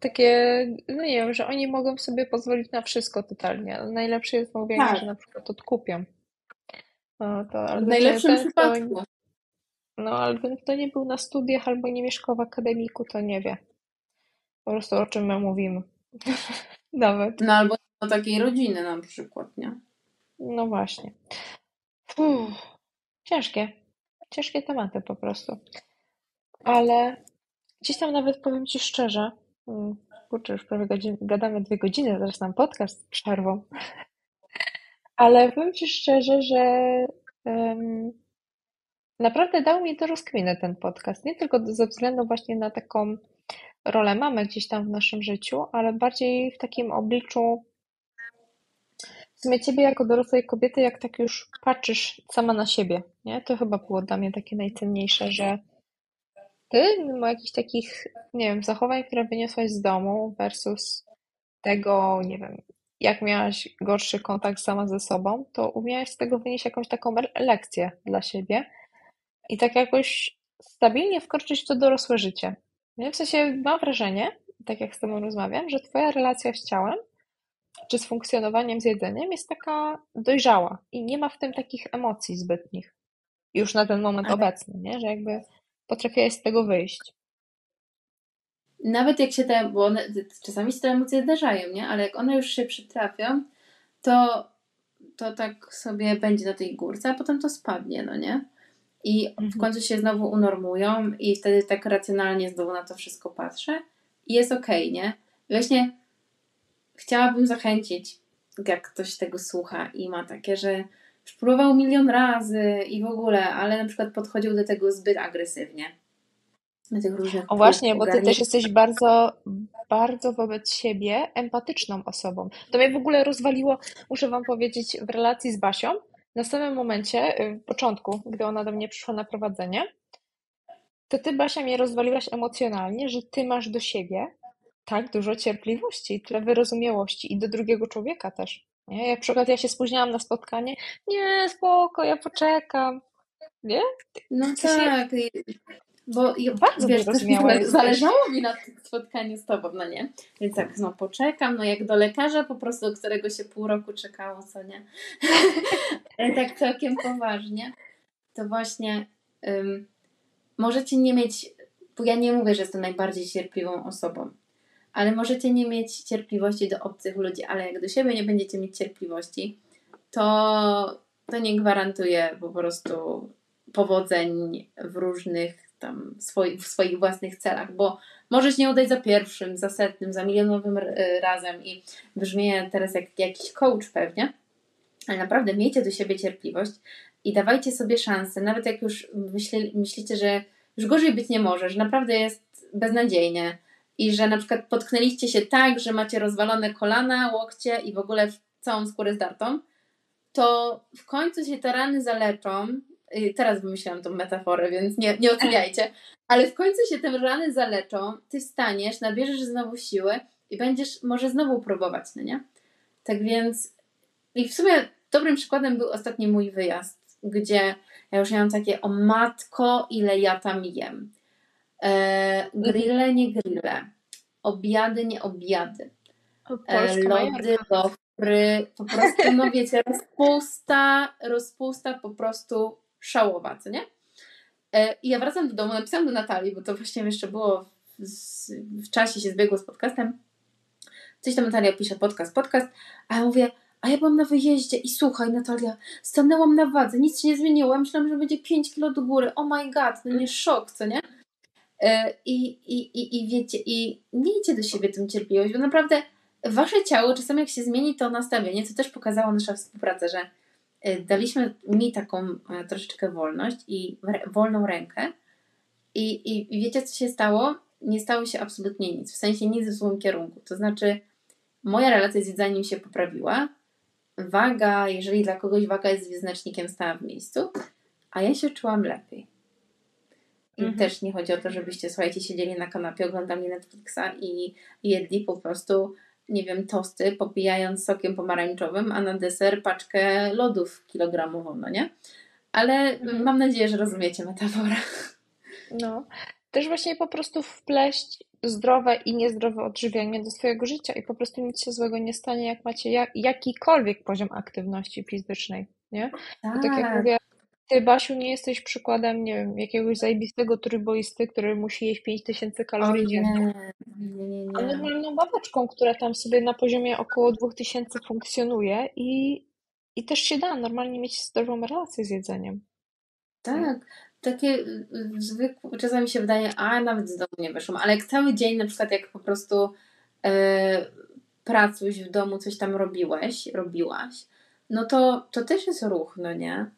Speaker 1: Takie, no nie wiem, że oni mogą sobie pozwolić na wszystko totalnie. Najlepsze jest mówienie, tak. że na przykład odkupią.
Speaker 2: No, to, w najlepszym ten, przypadku. Kto,
Speaker 1: no, ten, kto nie był na studiach albo nie mieszkał w akademiku, to nie wie. Po prostu o czym my mówimy. Nawet.
Speaker 2: No albo o takiej rodziny na przykład, nie?
Speaker 1: No właśnie. Uff, ciężkie. Ciężkie tematy po prostu. Ale gdzieś tam nawet powiem Ci szczerze, mm, kurczę, już prawie godzin, gadamy dwie godziny, zaraz nam podcast przerwą. Ale powiem Ci szczerze, że um, naprawdę dał mi to rozkminę ten podcast. Nie tylko ze względu właśnie na taką rolę mamy gdzieś tam w naszym życiu, ale bardziej w takim obliczu w sumie Ciebie jako dorosłej kobiety, jak tak już patrzysz sama na siebie, nie? To chyba było dla mnie takie najcenniejsze, że Ty, mimo jakichś takich, nie wiem, zachowań, które wyniosłaś z domu versus tego, nie wiem, jak miałaś gorszy kontakt sama ze sobą, to umiałaś z tego wynieść jakąś taką lekcję dla siebie i tak jakoś stabilnie wkroczyć w to dorosłe życie. W sensie mam wrażenie, tak jak z Tobą rozmawiam, że Twoja relacja z ciałem czy z funkcjonowaniem z jedzeniem jest taka dojrzała i nie ma w tym takich emocji zbytnich. Już na ten moment Ale... obecny, nie? że jakby potrafiłaś z tego wyjść
Speaker 2: nawet jak się te, bo one, czasami się te emocje zdarzają, nie? Ale jak one już się przytrafią, to, to tak sobie będzie na tej górce, a potem to spadnie, no nie? I mhm. w końcu się znowu unormują i wtedy tak racjonalnie znowu na to wszystko patrzę i jest okej, okay, nie? I właśnie chciałabym zachęcić, jak ktoś tego słucha i ma takie, że już próbował milion razy i w ogóle, ale na przykład podchodził do tego zbyt agresywnie
Speaker 1: tych różnych. O właśnie, bo ty też jesteś bardzo, bardzo wobec siebie empatyczną osobą. To mnie w ogóle rozwaliło, muszę wam powiedzieć, w relacji z Basią. Na samym momencie, y, w początku, gdy ona do mnie przyszła na prowadzenie, to ty, Basia, mnie rozwaliłaś emocjonalnie, że ty masz do siebie tak dużo cierpliwości, tyle wyrozumiałości i do drugiego człowieka też. Nie? Jak przykład ja się spóźniałam na spotkanie, nie, spoko, ja poczekam. Nie?
Speaker 2: No tak. Bo i bardzo wiesz, też mi zależało mi na tym spotkaniu z tobą, no nie? Więc tak, no poczekam, no jak do lekarza po prostu, do którego się pół roku czekało, co nie? tak całkiem poważnie. To właśnie um, możecie nie mieć, bo ja nie mówię, że jestem najbardziej cierpliwą osobą, ale możecie nie mieć cierpliwości do obcych ludzi, ale jak do siebie nie będziecie mieć cierpliwości, to, to nie gwarantuje po prostu powodzeń w różnych tam swoi, w swoich własnych celach, bo możesz nie udać za pierwszym, za setnym, za milionowym e, razem i brzmię teraz jak jakiś coach pewnie, ale naprawdę miejcie do siebie cierpliwość i dawajcie sobie szansę, nawet jak już myśli, myślicie, że już gorzej być nie może, że naprawdę jest beznadziejnie i że na przykład potknęliście się tak, że macie rozwalone kolana, łokcie i w ogóle całą skórę zdartą, to w końcu się te rany zaleczą teraz wymyśliłam tą metaforę, więc nie, nie oceniajcie, ale w końcu się te rany zaleczą, ty wstaniesz, nabierzesz znowu siły i będziesz może znowu próbować, no nie? Tak więc i w sumie dobrym przykładem był ostatni mój wyjazd, gdzie ja już miałam takie o matko, ile ja tam jem. E, grille, nie grille. Obiady, nie obiady. E, lody, lofry, po prostu, no wiecie, rozpusta, rozpusta po prostu szałowa, co nie? E, I ja wracam do domu, napisałam do Natalii, bo to właśnie jeszcze było w, w czasie się zbiegło z podcastem. Coś tam Natalia pisze, podcast, podcast, a ja mówię, a ja byłam na wyjeździe i słuchaj Natalia, stanęłam na wadze, nic się nie zmieniło, ja myślałam, że będzie 5 kilo do góry, oh my god, no nie szok, co nie? E, I, i, i, i wiecie, i miejcie do siebie tą cierpliwość, bo naprawdę wasze ciało czasami jak się zmieni to nastawienie, co też pokazała nasza współpraca, że daliśmy mi taką e, troszeczkę wolność i wolną rękę i, i, i wiecie co się stało? Nie stało się absolutnie nic, w sensie nic w złym kierunku, to znaczy moja relacja z jedzeniem się poprawiła, waga, jeżeli dla kogoś waga jest wyznacznikiem, stała w miejscu, a ja się czułam lepiej. I mhm. też nie chodzi o to, żebyście, słuchajcie, siedzieli na kanapie, oglądali Netflixa i jedli po prostu, nie wiem, tosty, popijając sokiem pomarańczowym, a na deser paczkę lodów kilogramową, no nie? Ale mhm. mam nadzieję, że rozumiecie metaforę.
Speaker 1: No, też właśnie po prostu wpleść zdrowe i niezdrowe odżywianie do swojego życia i po prostu nic się złego nie stanie, jak macie jak, jakikolwiek poziom aktywności fizycznej, nie? Tak. tak jak tak. mówię, ty, Basiu, nie jesteś przykładem, nie wiem, jakiegoś zajebistego tryboisty, który musi jeść 5000 kalorii dziennie. Nie, nie, nie. A normalną babeczką, która tam sobie na poziomie około 2000 funkcjonuje i, i też się da normalnie mieć zdrową relację z jedzeniem.
Speaker 2: Tak, takie y, y, zwykłe, czasami się wydaje, a nawet z domu nie wyszłam, ale jak cały dzień, na przykład jak po prostu pracuś w domu, coś tam robiłeś, robiłaś, no to, to też jest ruch, no nie?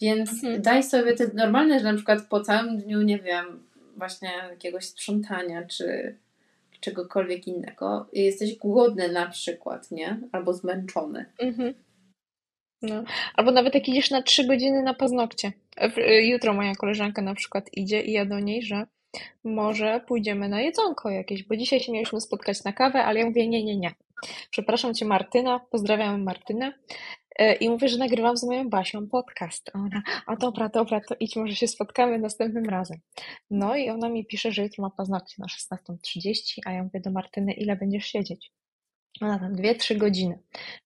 Speaker 2: Więc mhm. daj sobie te normalne, że na przykład po całym dniu, nie wiem, właśnie jakiegoś sprzątania, czy czegokolwiek innego, jesteś głodny na przykład, nie? Albo zmęczony. Mhm.
Speaker 1: No. Albo nawet jak idziesz na trzy godziny na paznokcie. Y, jutro moja koleżanka na przykład idzie i ja do niej, że może pójdziemy na jedzonko jakieś, bo dzisiaj się mieliśmy spotkać na kawę, ale ja mówię nie, nie, nie. Przepraszam Cię Martyna, pozdrawiam Martynę i mówię, że nagrywam z moją Basią podcast. A ona, a dobra, dobra, to idź, może się spotkamy następnym razem. No i ona mi pisze, że jutro ma paznokcie na 16.30, a ja mówię do Martyny, ile będziesz siedzieć? Ona tam dwie, trzy godziny.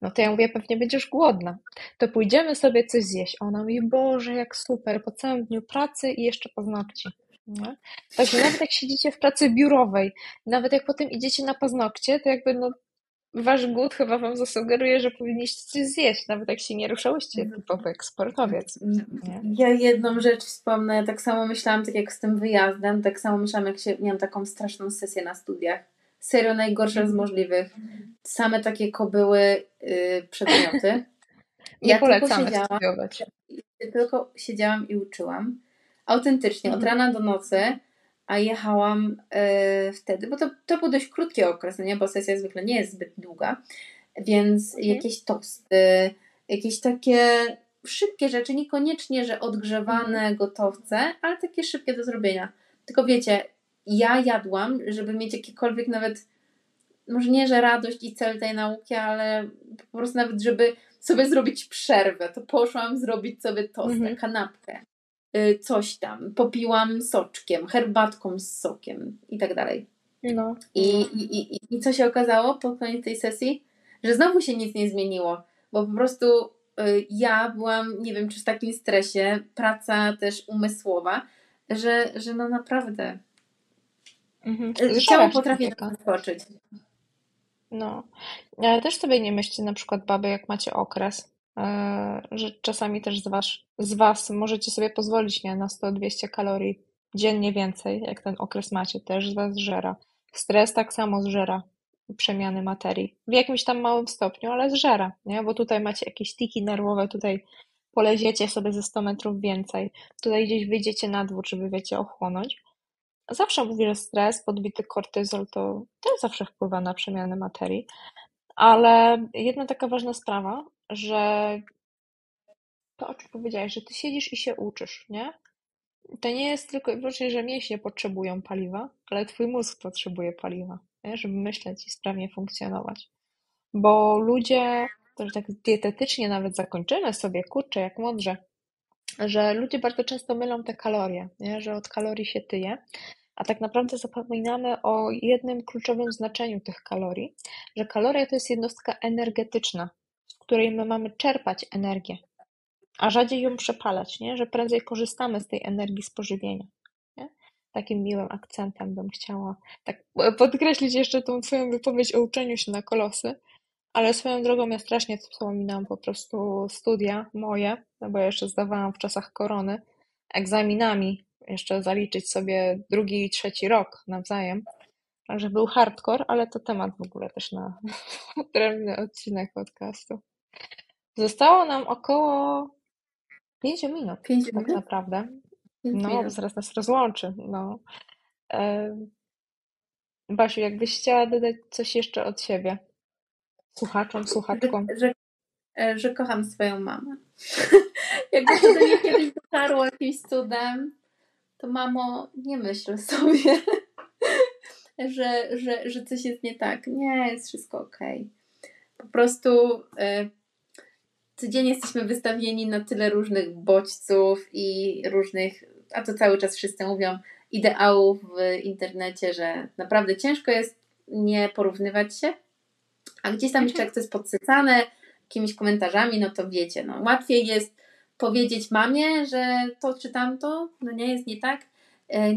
Speaker 1: No to ja mówię, pewnie będziesz głodna. To pójdziemy sobie coś zjeść. Ona mówi, Boże, jak super, po całym dniu pracy i jeszcze paznokci. Nie? Także nawet jak siedzicie w pracy biurowej, nawet jak potem idziecie na paznokcie, to jakby no, wasz głód chyba wam zasugeruje, że powinniście coś zjeść, nawet jak się nie ruszałyście typowy eksportowiec.
Speaker 2: Nie? Ja jedną rzecz wspomnę, tak samo myślałam, tak jak z tym wyjazdem, tak samo myślałam, jak się miałam taką straszną sesję na studiach Serio najgorsze z mhm. możliwych. Same takie kobyły yy, przedmioty.
Speaker 1: Nie ja polecamy tylko siedziałam,
Speaker 2: tylko siedziałam i uczyłam. Autentycznie, mhm. od rana do nocy, a jechałam yy, wtedy, bo to, to był dość krótki okres, no nie? bo sesja zwykle nie jest zbyt długa, więc mhm. jakieś tosty, jakieś takie szybkie rzeczy, niekoniecznie, że odgrzewane mhm. gotowce, ale takie szybkie do zrobienia. Tylko wiecie, ja jadłam, żeby mieć jakiekolwiek nawet, może nie, że radość i cel tej nauki, ale po prostu nawet, żeby sobie zrobić przerwę, to poszłam zrobić sobie tostę, mhm. kanapkę, y, coś tam, popiłam soczkiem, herbatką z sokiem i tak dalej. No. I, i, i, I co się okazało po koniec tej sesji? Że znowu się nic nie zmieniło, bo po prostu y, ja byłam, nie wiem, czy w takim stresie, praca też umysłowa, że, że no naprawdę Mhm. Ciało potrafi zaskoczyć.
Speaker 1: No. Ale też sobie nie myślcie, na przykład baby, jak macie okres, że czasami też z was, z was możecie sobie pozwolić nie, na 100-200 kalorii dziennie więcej, jak ten okres macie, też z was zżera. Stres tak samo zżera przemiany materii. W jakimś tam małym stopniu, ale zżera, nie? Bo tutaj macie jakieś tiki nerwowe, tutaj poleziecie sobie ze 100 metrów więcej, tutaj gdzieś wyjdziecie na dwór, żeby wiecie, ochłonąć. Zawsze mówię, że stres, podbity kortyzol to też zawsze wpływa na przemianę materii, ale jedna taka ważna sprawa, że to, o czym powiedziałeś, że ty siedzisz i się uczysz, nie? To nie jest tylko i wyłącznie, że mięśnie potrzebują paliwa, ale twój mózg potrzebuje paliwa. nie? żeby myśleć i sprawnie funkcjonować. Bo ludzie, to tak dietetycznie nawet zakończymy sobie, kurczę, jak mądrze, że ludzie bardzo często mylą te kalorie, nie? że od kalorii się tyje, a tak naprawdę zapominamy o jednym kluczowym znaczeniu tych kalorii, że kaloria to jest jednostka energetyczna, z której my mamy czerpać energię, a rzadziej ją przepalać, nie? że prędzej korzystamy z tej energii z pożywienia. Nie? Takim miłym akcentem bym chciała tak podkreślić jeszcze tą Twoją wypowiedź o uczeniu się na kolosy, ale swoją drogą ja strasznie wspominam po prostu studia moje, no bo ja jeszcze zdawałam w czasach korony, egzaminami jeszcze zaliczyć sobie drugi i trzeci rok nawzajem. Także był hardcore, ale to temat w ogóle też na odrębny odcinek podcastu. Zostało nam około 5 minut,
Speaker 2: Pięć
Speaker 1: tak
Speaker 2: minut?
Speaker 1: naprawdę. No,
Speaker 2: minut.
Speaker 1: zaraz nas rozłączy. No. Basiu, jakbyś chciała dodać coś jeszcze od siebie? Słuchaczom, słuchaczkom.
Speaker 2: Że, że, że kocham swoją mamę. Jakby to do mnie kiedyś dotarło jakimś cudem, to mamo, nie myśl sobie, że, że, że coś jest nie tak. Nie, jest wszystko okej. Po prostu e, codziennie jesteśmy wystawieni na tyle różnych bodźców i różnych, a to cały czas wszyscy mówią, ideałów w internecie, że naprawdę ciężko jest nie porównywać się. A gdzieś tam jeszcze jak to jest podsycane jakimiś komentarzami, no to wiecie, no łatwiej jest powiedzieć mamie, że to czy tamto, no nie jest nie tak,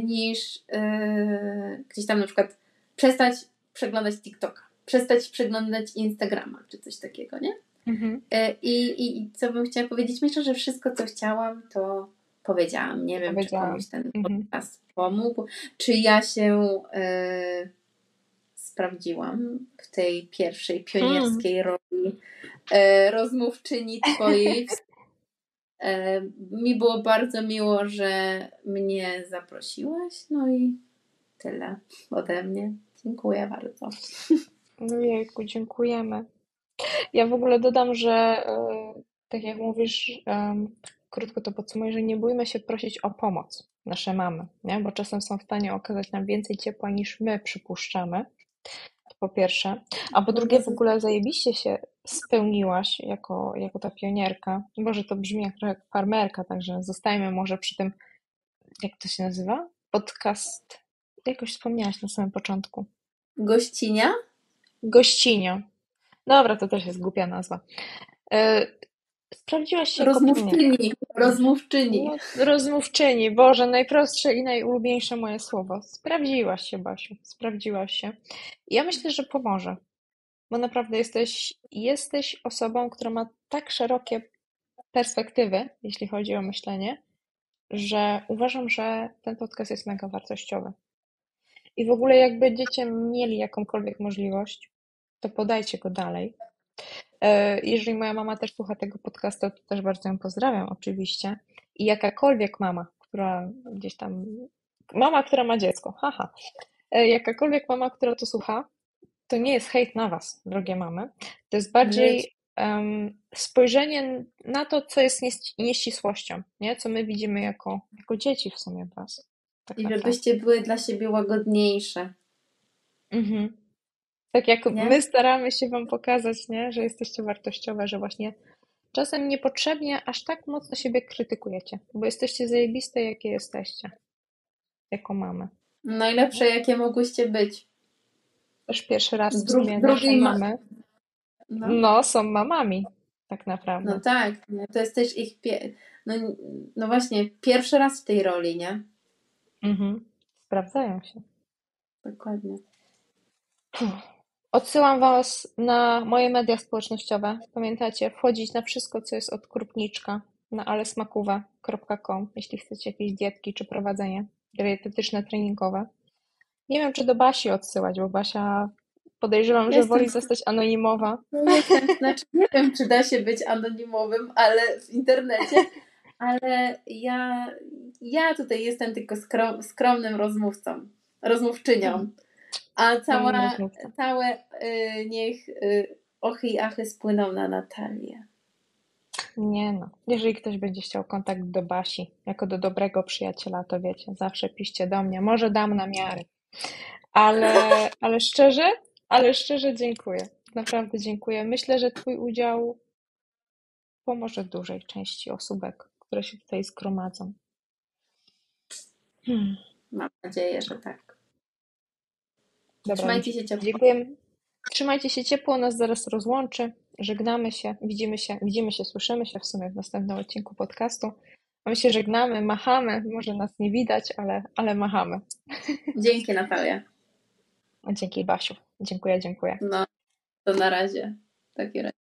Speaker 2: niż e, gdzieś tam na przykład przestać przeglądać TikToka, przestać przeglądać Instagrama, czy coś takiego, nie?
Speaker 1: Mhm.
Speaker 2: E, I, i, I co bym chciała powiedzieć? Myślę, że wszystko, co chciałam, to powiedziałam. Nie wiem,
Speaker 1: Powiedziałam.
Speaker 2: czy komuś ten
Speaker 1: Mhm.
Speaker 2: podcast pomógł, czy ja się e, sprawdziłam w tej pierwszej pionierskiej roli e, rozmówczyni twojej. E, mi było bardzo miło, że mnie zaprosiłaś. No i tyle ode mnie. Dziękuję bardzo.
Speaker 1: No jejku, dziękujemy. Ja w ogóle dodam, że e, tak jak mówisz, krótko to podsumuję, że nie bójmy się prosić o pomoc nasze mamy, nie? Bo czasem są w stanie okazać nam więcej ciepła niż my przypuszczamy. Po pierwsze. A po drugie w ogóle zajebiście się spełniłaś jako, jako ta pionierka. Boże, to brzmi jak trochę farmerka, także zostajmy może przy tym, jak to się nazywa? Podcast. Jakoś wspomniałaś na samym początku.
Speaker 2: Gościnia?
Speaker 1: Gościnia. Dobra, to też jest głupia nazwa. Sprawdziłaś się.
Speaker 2: Rozmówczyni. Rozmówczyni.
Speaker 1: No, rozmówczyni, Boże, najprostsze i najulubieńsze moje słowo. Sprawdziłaś się, Basiu, sprawdziłaś się. Ja myślę, że pomoże, bo naprawdę jesteś, jesteś osobą, która ma tak szerokie perspektywy, jeśli chodzi o myślenie, że uważam, że ten podcast jest mega wartościowy. I w ogóle jak będziecie mieli jakąkolwiek możliwość, to podajcie go dalej. E, Jeżeli moja mama też słucha tego podcastu, to też bardzo ją pozdrawiam oczywiście. I jakakolwiek mama, która gdzieś tam, mama, która ma dziecko, haha, E, jakakolwiek mama, która to słucha, to nie jest hejt na was, drogie mamy. To jest bardziej em, spojrzenie na to, co jest nieś- nieścisłością, nie? Co my widzimy jako, jako dzieci w sumie was. Tak
Speaker 2: I
Speaker 1: naprawdę.
Speaker 2: żebyście były dla siebie łagodniejsze.
Speaker 1: Mhm. Tak jak
Speaker 2: Nie?
Speaker 1: my staramy się Wam pokazać, nie? że jesteście wartościowe, że właśnie czasem niepotrzebnie aż tak mocno siebie krytykujecie, bo jesteście zajebiste, jakie jesteście, jako mamy.
Speaker 2: Najlepsze, jakie mogłyście być.
Speaker 1: Też pierwszy raz w sumie
Speaker 2: ma-
Speaker 1: mamy,
Speaker 2: No,
Speaker 1: no, są mamami, tak naprawdę.
Speaker 2: no tak, nie? to jest też ich. Pie- no, no właśnie, pierwszy raz w tej roli, nie?
Speaker 1: Mhm. Sprawdzają się.
Speaker 2: Dokładnie.
Speaker 1: Odsyłam Was na moje media społecznościowe. Pamiętajcie, wchodzić na wszystko, co jest od krupniczka na alesmakuwa.com, jeśli chcecie jakieś dietki czy prowadzenie dietetyczne, treningowe. Nie wiem, czy do Basi odsyłać, bo Basia podejrzewam, że
Speaker 2: Jestem-
Speaker 1: woli zostać anonimowa.
Speaker 2: No, znaczy, nie wiem, czy da się być anonimowym, ale w internecie. Ale ja, ja tutaj jestem tylko skrom, skromnym rozmówcą, rozmówczynią. A cała, całe y, niech y, ochy i achy spłyną na Natalię.
Speaker 1: Nie no. Jeżeli ktoś będzie chciał kontakt do Basi, jako do dobrego przyjaciela, to wiecie, zawsze piszcie do mnie. Może dam na miarę. Ale, ale szczerze, ale szczerze dziękuję. Naprawdę dziękuję. Myślę, że Twój udział pomoże dużej części osóbek, które się tutaj zgromadzą.
Speaker 2: Hmm. Mam nadzieję, że tak.
Speaker 1: Dobra, Trzymajcie się ciepło. Dziękuję. Trzymajcie się ciepło, nas zaraz rozłączy. Żegnamy się, widzimy się, widzimy się, słyszymy się w sumie w następnym odcinku podcastu. A my się żegnamy, machamy. Może nas nie widać, ale, ale machamy.
Speaker 2: Dzięki Natalia.
Speaker 1: Dzięki Basiu. Dziękuję, dziękuję.
Speaker 2: No, to na razie. Taki razie.